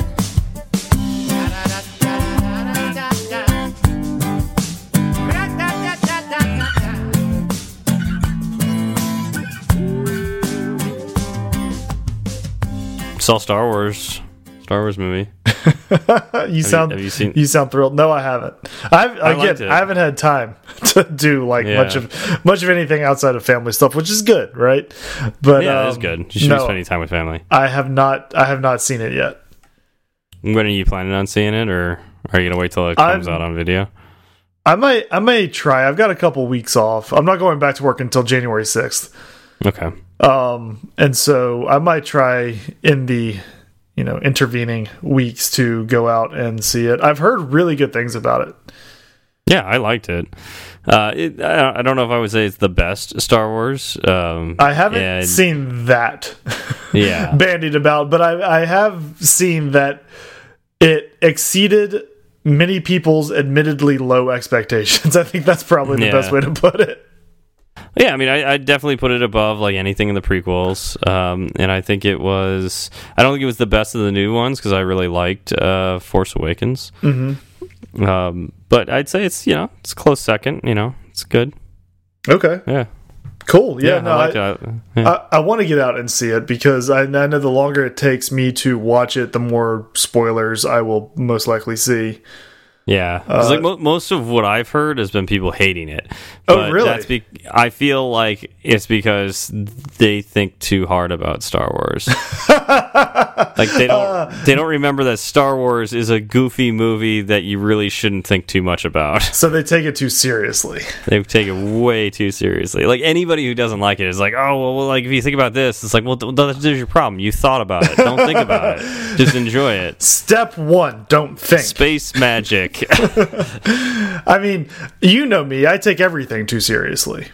Saw Star Wars, Star Wars movie. you sound have you, you sound thrilled. No, I haven't. I've I again, I haven't had time to do like Yeah. much of much of anything outside of family stuff, which is good, right? But Yeah, it's um, good. You should no, be spending time with family. I have not I have not seen it yet. When are you planning on seeing it, or are you gonna wait till it comes I'm- out on video? I might I may try. I've got a couple weeks off. I'm not going back to work until January 6th. Okay. Um and so I might try in the you know intervening weeks to go out and see it. I've heard really good things about it. Yeah, I liked it. Uh, it I I don't know if I would say it's the best Star Wars. Um, I haven't and- seen that Yeah. bandied about, but I I have seen that it exceeded many people's admittedly low expectations. I think that's probably the Yeah. best way to put it. Yeah, I mean, I, I definitely put it above like anything in the prequels, um, and I think it was. I don't think it was the best of the new ones because I really liked uh, Force Awakens. Mm-hmm. Um, but I'd say it's you know it's close second. You know, it's good. Okay, Yeah, cool. Yeah, no, I I, like. Yeah. I, I want to get out and see it because I, I know the longer it takes me to watch it, the more spoilers I will most likely see. Yeah, uh, 'Cause, like mo most of what I've heard has been people hating it. Oh, really? That's be I feel like it's because they think too hard about Star Wars. like they don't uh. they don't remember that Star Wars is a goofy movie that you really shouldn't think too much about. So they take it too seriously. they take it way too seriously. Like anybody who doesn't like it is like, oh well, well like if you think about this, it's like, well, th- th- there's your problem. You thought about it. Don't think about it. Just enjoy it. Step one: don't think. Space magic. I mean, you know me; I take everything too seriously.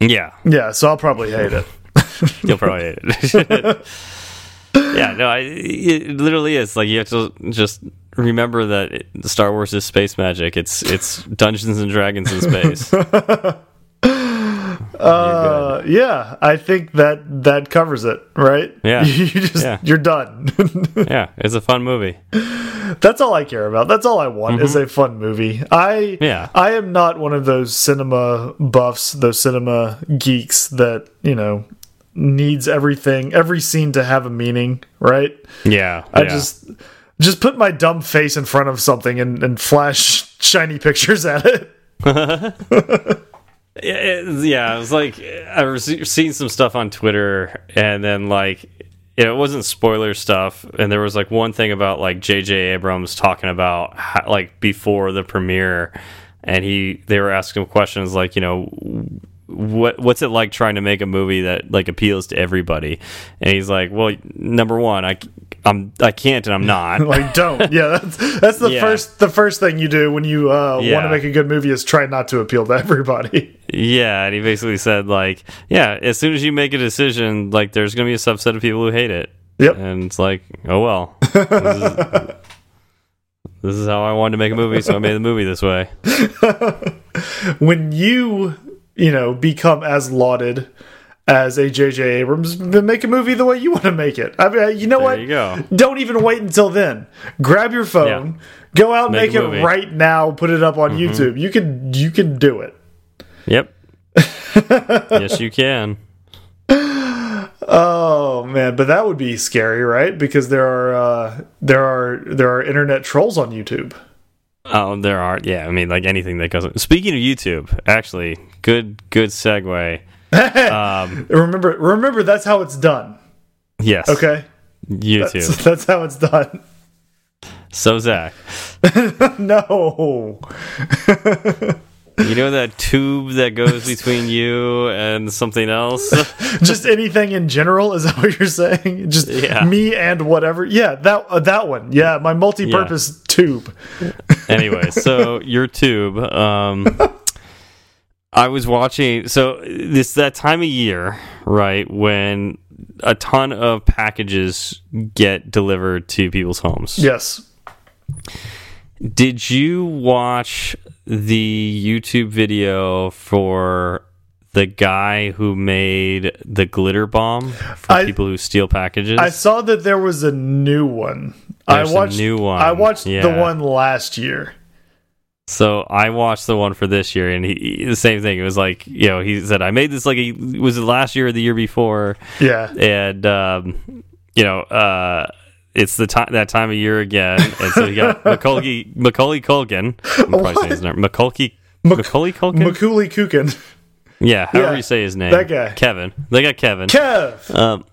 yeah. Yeah, so I'll probably hate it. You'll probably hate it. yeah, no, I, it literally is like you have to just remember that it, Star Wars is space magic. It's it's Dungeons and Dragons in space. Uh, yeah, I think that that covers it, right? Yeah. you just Yeah. you're done. yeah, it's a fun movie. That's all I care about. That's all I want is a fun movie. I Mm-hmm. Yeah. I am not one of those cinema buffs, those cinema geeks that you know needs everything, every scene to have a meaning, right? Yeah, I yeah. just just put my dumb face in front of something and, and flash shiny pictures at it. Yeah, it, yeah, it was like I've seen some stuff on Twitter, and then like it wasn't spoiler stuff, and there was like one thing about like J.J. Abrams talking about how, like before the premiere, and he they were asking him questions like you know what what's it like trying to make a movie that like appeals to everybody, and he's like, well, number one, I I'm I can't and I'm not. like don't yeah that's that's the Yeah. first the first thing you do when you uh, want to make a good movie is try not to appeal to everybody Yeah, and he basically said like, yeah, as soon as you make a decision, like there's gonna be a subset of people who hate it. Yep. And it's like, oh well. This is, this is how I wanted to make a movie, so I made the movie this way. when you you know become as lauded as a J.J. Abrams then make a movie the way you want to make it I mean you know There what you go. don't even wait until then grab your phone go out and Make make, it movie. Right now put it up on YouTube you can you can do it Yep. yes, you can. Oh man, but that would be scary, right? Because there are uh, there are there are internet trolls on YouTube. Oh, there are. Yeah, I mean, like anything that goes. Speaking of YouTube, actually, good, good segue. Um, Remember, remember that's how it's done. yes. Okay, YouTube. that's, that's how it's done. So Zach, No, you know that tube that goes between you and something else? just anything in general. Is that what you're saying? Just Yeah. me and whatever. Yeah, that uh, that one. Yeah, my multi-purpose tube. anyway, so your tube. Um, I was watching. So this that time of year, right when a ton of packages get delivered to people's homes. Yes. Did you watch the YouTube video for the guy who made the glitter bomb for I- people who steal packages? I saw that there was a new one. There's I watched new one, I watched the one last year. So I watched the one for this year, and he, he- the same thing. It was like you know he said I made this like a, was it last year or the year before, Yeah. and um, you know, uh, it's the time that time of year again, and so you got Macaulay Macaulay Culkin. I'm probably saying his name. Macaulay Macaulay Culkin. Macaulay Kukin. yeah, however yeah, you say his name. that guy. Kevin. They got Kevin. Kev. Um,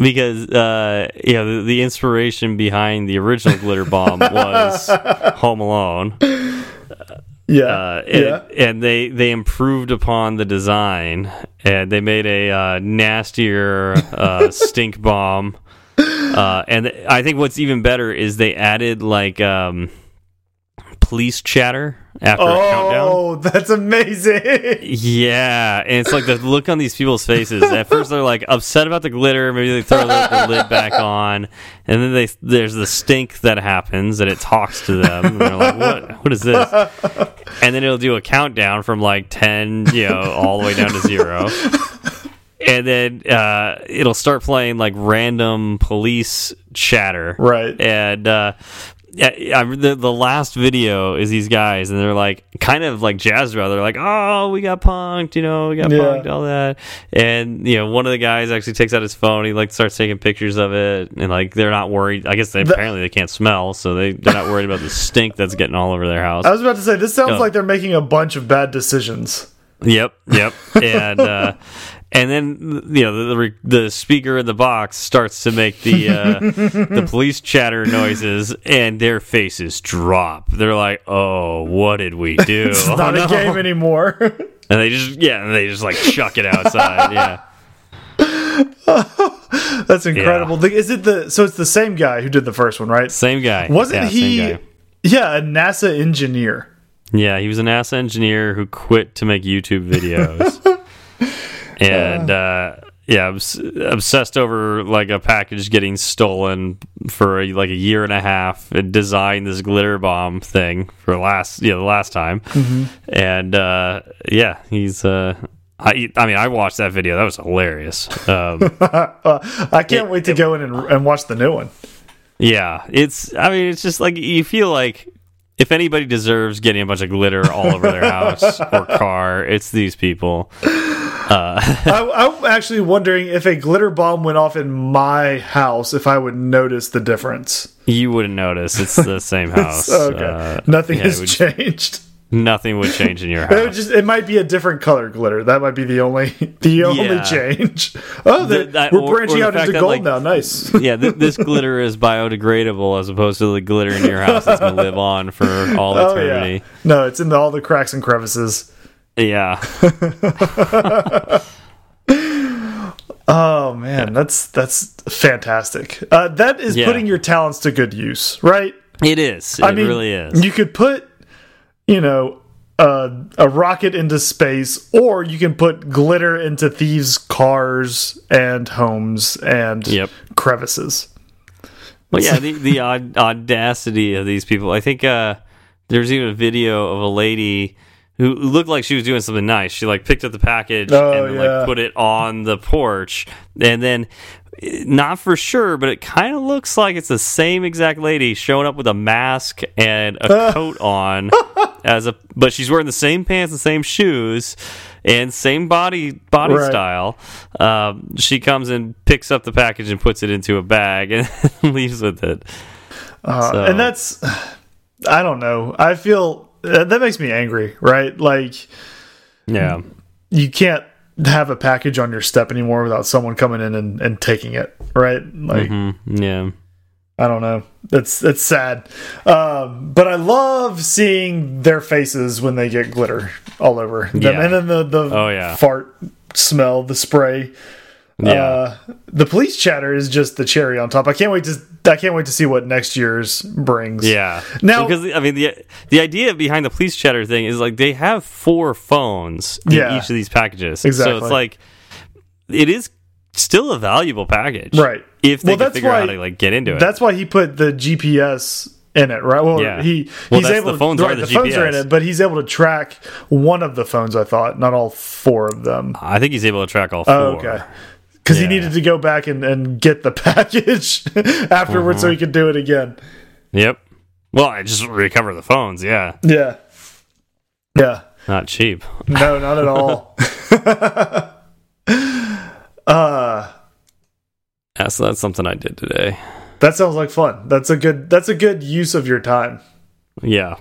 because uh, yeah, the, the inspiration behind the original glitter bomb was Home Alone. Yeah. Uh, and, yeah. and they they improved upon the design and they made a uh, nastier uh, stink bomb. Uh, and I think what's even better is they added like um, police chatter after a countdown. Oh, that's amazing. Yeah, and it's like the look on these people's faces. At first, they're like upset about the glitter. Maybe they throw the, the lid back on, and then they there's the stink that happens, and it talks to them. And they're like, "What? What is this?" And then it'll do a countdown from like ten, you know, all the way down to zero. And then uh, it'll start playing like random police chatter, Right. And uh, yeah, I, the the last video is these guys, and they're like kind of like jazzed about. It. They're like, "Oh, we got punked, you know, we got Yeah. punked, all that." And you know, one of the guys actually takes out his phone. He like starts taking pictures of it, and like they're not worried. I guess they apparently they can't smell, so they they're not worried about the stink that's getting all over their house. I was about to say, this sounds like they're making a bunch of bad decisions. Yep, yep, and uh, and then you know the, the the speaker in the box starts to make the uh, the police chatter noises, and their faces drop. They're like, "Oh, what did we do? It's Oh, not no." a game anymore. And they just yeah, and they just like chuck it outside. yeah, That's incredible. The- Is it the so it's the same guy who did the first one, right? same guy. Wasn't Yeah, he? Yeah, a NASA engineer. Yeah, he was a NASA engineer who quit to make YouTube videos. And uh, yeah, obs obsessed over like a package getting stolen for a, like a year and a half and designed this glitter bomb thing for last yeah, the last time. And uh, yeah, he's uh I, I mean, I watched that video. That was hilarious. Um, I can't It- wait to go in and, and watch the new one. Yeah, it's. I mean, it's just like you feel like if anybody deserves getting a bunch of glitter all over their house or car, it's these people. I, I'm actually wondering if a glitter bomb went off in my house, if I would notice the difference. You wouldn't notice. It's the same house. okay, Uh, nothing yeah, has would- changed. nothing would change in your It, house. just, it might be a different color glitter. That might be the only the only Yeah. change. Oh, The- that- we're branching out into gold like- now. Nice. yeah, th this glitter is biodegradable as opposed to the glitter in your house that's gonna live on for all Oh yeah. eternity. No, it's in the, all the cracks and crevices. Yeah. Oh man, that's that's fantastic. Uh, that is Yeah. putting your talents to good use, right? It is. It I mean, really is. You could put, you know, uh, a rocket into space, or you can put glitter into thieves' cars and homes and Yep. crevices. Well, yeah, the the aud audacity of these people. I think uh, there's even a video of a lady who looked like she was doing something nice. She like picked up the package Oh, and yeah. like put it on the porch, and then not for sure, but it kind of looks like it's the same exact lady showing up with a mask and a coat on as a, but she's wearing the same pants and same shoes. And same body body Right. style. Um, she comes and picks up the package and puts it into a bag and leaves with it. Uh, So- And that's, I don't know. I feel that makes me angry, right? Like Yeah. you can't have a package on your step anymore without someone coming in and, and taking it, right? Like Mm, yeah. I don't know. That's that's sad. Um, but I love seeing their faces when they get glitter all over them, Yeah. and then the the Oh, yeah. fart smell, the spray. Yeah. Uh, the police chatter is just the cherry on top. I can't wait to I can't wait to see what next year's brings. Yeah. Now- because I mean the the idea behind the police chatter thing is like they have four phones in Yeah. each of these packages. Exactly. So it's like it is still a valuable package. Right. If they Well, can that's figure out how to like get into it. That's why he put the GPS in it, right? Well, Yeah. he Well, he's able the to phones are right, the the phones are in it, but he's able to track one of the phones. I thought, not all four of them. I think he's able to track all four. Oh, okay. Because he needed to go back and, and get the package afterwards so he could do it again. Yep. Well, I just recover the phones, yeah. Yeah. Yeah. Not cheap. No, not at all. uh Yeah, so that's something I did today. That sounds like fun. That's a good. That's a good use of your time. Yeah.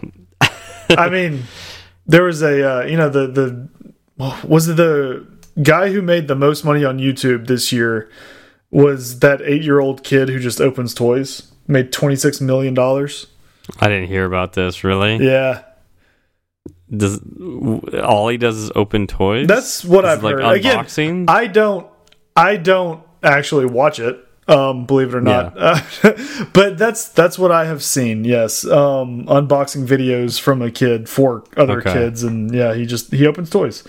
I mean, there was a uh, you know the the was it the guy who made the most money on YouTube this year was that eight year old kid who just opens toys made twenty six million dollars. I didn't hear about this. Really? Yeah, Does all he does is open toys? that's what I've like heard. Again, unboxing? I don't I don't actually watch it. Um, believe it or not, but that's that's what I have seen. Yes, um, unboxing videos from a kid for other Okay. kids, and yeah, he just he opens toys.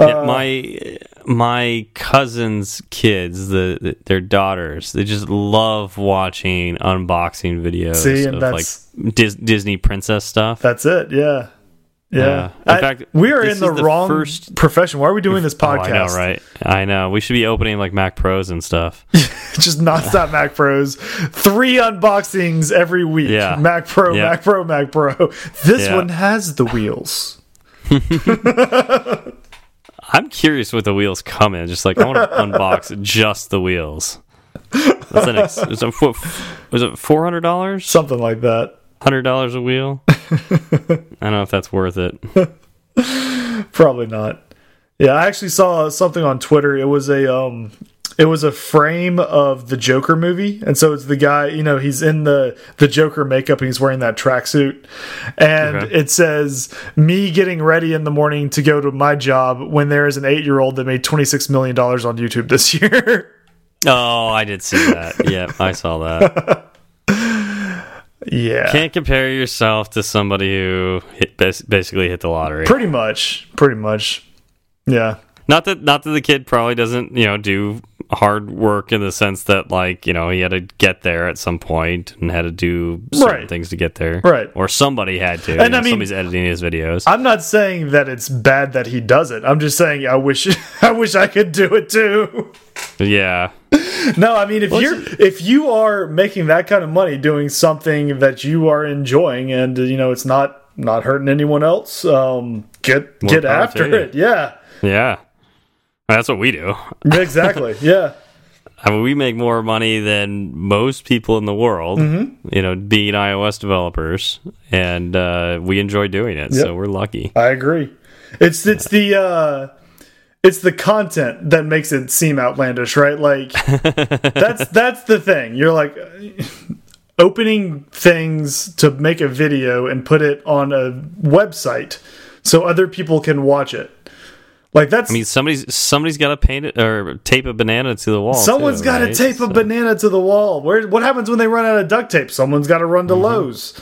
Yeah, Uh, my my cousins' kids, the, the their daughters, they just love watching unboxing videos See, and of that's- like Dis Disney princess stuff. That's it. Yeah. Yeah. Yeah. In I- fact, we are in the, the wrong first- profession. Why are we doing this Oh, podcast? I know, right? I know. We should be opening like Mac Pros and stuff. Just nonstop Mac Pros. Three unboxings every week. Yeah. Mac Pro, Yeah. Mac Pro, Mac Pro. This Yeah. one has the wheels. I'm curious what the wheels come in. Just like I want to unbox just the wheels. That's an ex was it, was it four hundred dollars? Something like that. Hundred dollars a wheel? I don't know if that's worth it. Probably not. Yeah, I actually saw something on Twitter. It was a um it was a frame of the Joker movie, and so it's the guy. You know, he's in the the Joker makeup, and he's wearing that tracksuit, and Okay. it says me getting ready in the morning to go to my job when there is an eight year old that made twenty six million dollars on YouTube this year. Oh, I did see that. Yeah, I saw that. yeah, Can't compare yourself to somebody who hit, basically hit the lottery. pretty much, pretty much. Yeah, Not that not that the kid probably doesn't, you know, do hard work in the sense that like, you know, he had to get there at some point and had to do certain Right. things to get there. Right. Or somebody had to. And you know, I mean- somebody's editing his videos. I'm not saying that it's bad that he does it. I'm just saying I wish I wish I could do it too. yeah. No, I mean if you're if you are making that kind of money doing something that you are enjoying and you know it's not not hurting anyone else, um, get More get after it. Yeah, Yeah. That's what we do. exactly. yeah, I mean, we make more money than most people in the world, Mm-hmm. you know, being iOS developers, and uh, we enjoy doing it. So we're lucky. I agree. It's it's the uh, it's the content that makes it seem outlandish, right? Like that's that's the thing. You're like opening things to make a video and put it on a website so other people can watch it. Like that's I mean, somebody's somebody's got to paint it or tape a banana to the wall. Someone's got to right? tape a So- banana to the wall. Where what happens when they run out of duct tape? Someone's got to run to mm-hmm. Lowe's.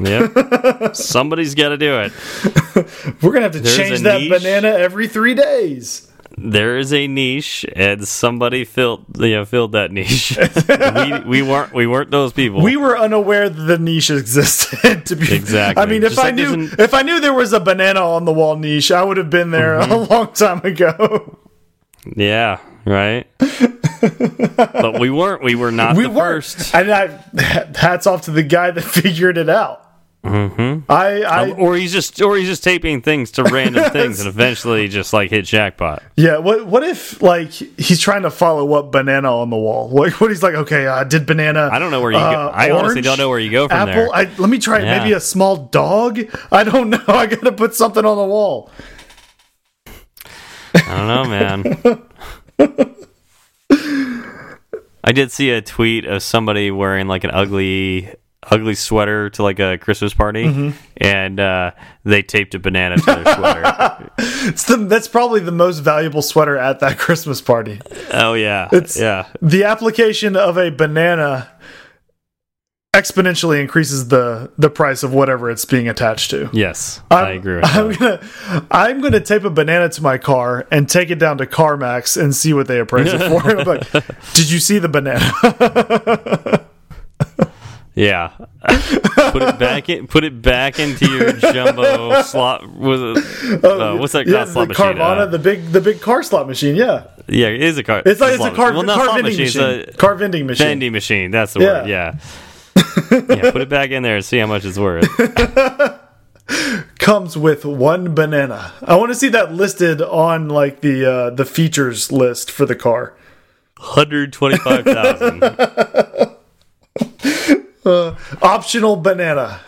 Yeah. somebody's got to do it. We're gonna have to There's change that niche. banana every three days. There is a niche, and somebody filled you know filled that niche. we we weren't we weren't those people. We were unaware that the niche existed. To be Exactly. I mean, if Just I like knew an- if I knew there was a banana on the wall niche, I would have been there a Mm-hmm. long time ago. yeah, right. but we weren't. We were not We the were, first. and I hats off to the guy that figured it out. Mm-hmm. I, I, or he's just or he's just taping things to random things and eventually just like hit jackpot. yeah. What, what if like he's trying to follow up banana on the wall? Like, what he's like? Okay, I did banana. I don't know where you go. uh, I honestly don't know where you go from Apple. there. I, let me try. Yeah. maybe a small dog. I don't know. I gotta put something on the wall. I don't know, man. I did see a tweet of somebody wearing like an ugly ugly sweater to like a Christmas party Mm-hmm. and uh, they taped a banana to their sweater. It's the, that's probably the most valuable sweater at that Christmas party. oh yeah. It's- yeah. The application of a banana exponentially increases the the price of whatever it's being attached to. Yes. I'm, I agree with I'm that. gonna I'm gonna tape a banana to my car and take it down to CarMax and see what they appraise it for. Like, did you see the banana? Yeah. put it back in put it back into your jumbo slot with a, uh, what's that yeah, slot the machine? Carvana, Uh, the big the big car slot machine. Yeah, yeah, it is a car. it's like it's a car. Well, not car vending machine, machine. A car vending machine. vending machine. That's the Yeah. word. Yeah. yeah. Put it back in there and see how much it's worth. comes with one banana. I want to see that listed on like the uh, the features list for the car. Hundred twenty-five thousand. Optional banana.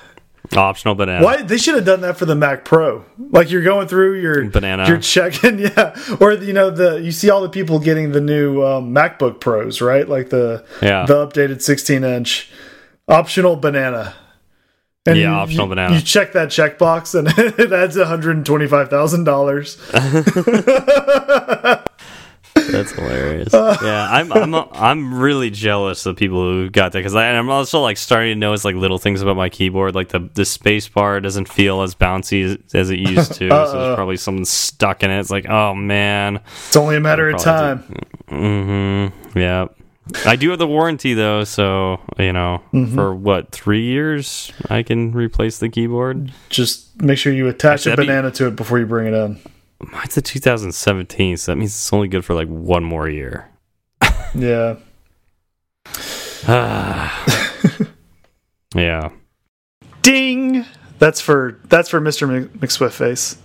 Optional banana. Why they should have done that for the Mac Pro? Like you're going through your Banana. you're checking, yeah. Or you know the you see all the people getting the new um, MacBook Pros, right? Like the Yeah. the updated 16 inch optional banana. And Yeah, you- optional you- banana. You check that checkbox and it adds 125 thousand dollars. That's hilarious. yeah, I'm I'm I'm really jealous of people who got that because I'm also like starting to notice like little things about my keyboard, like the the space bar doesn't feel as bouncy as, as it used to. so there's probably something stuck in it. It's like, oh man. It's only a matter of time. Mm-hmm. Yeah. I do have the warranty though, so you know, Mm-hmm. for what three years I can replace the keyboard. Just make sure you attach Actually, a that'd be- banana to it before you bring it in. Mine's a 2017, so that means it's only good for like one more year. Yeah. Yeah. Ding. That's for that's for Mr. Mc- McSwift face.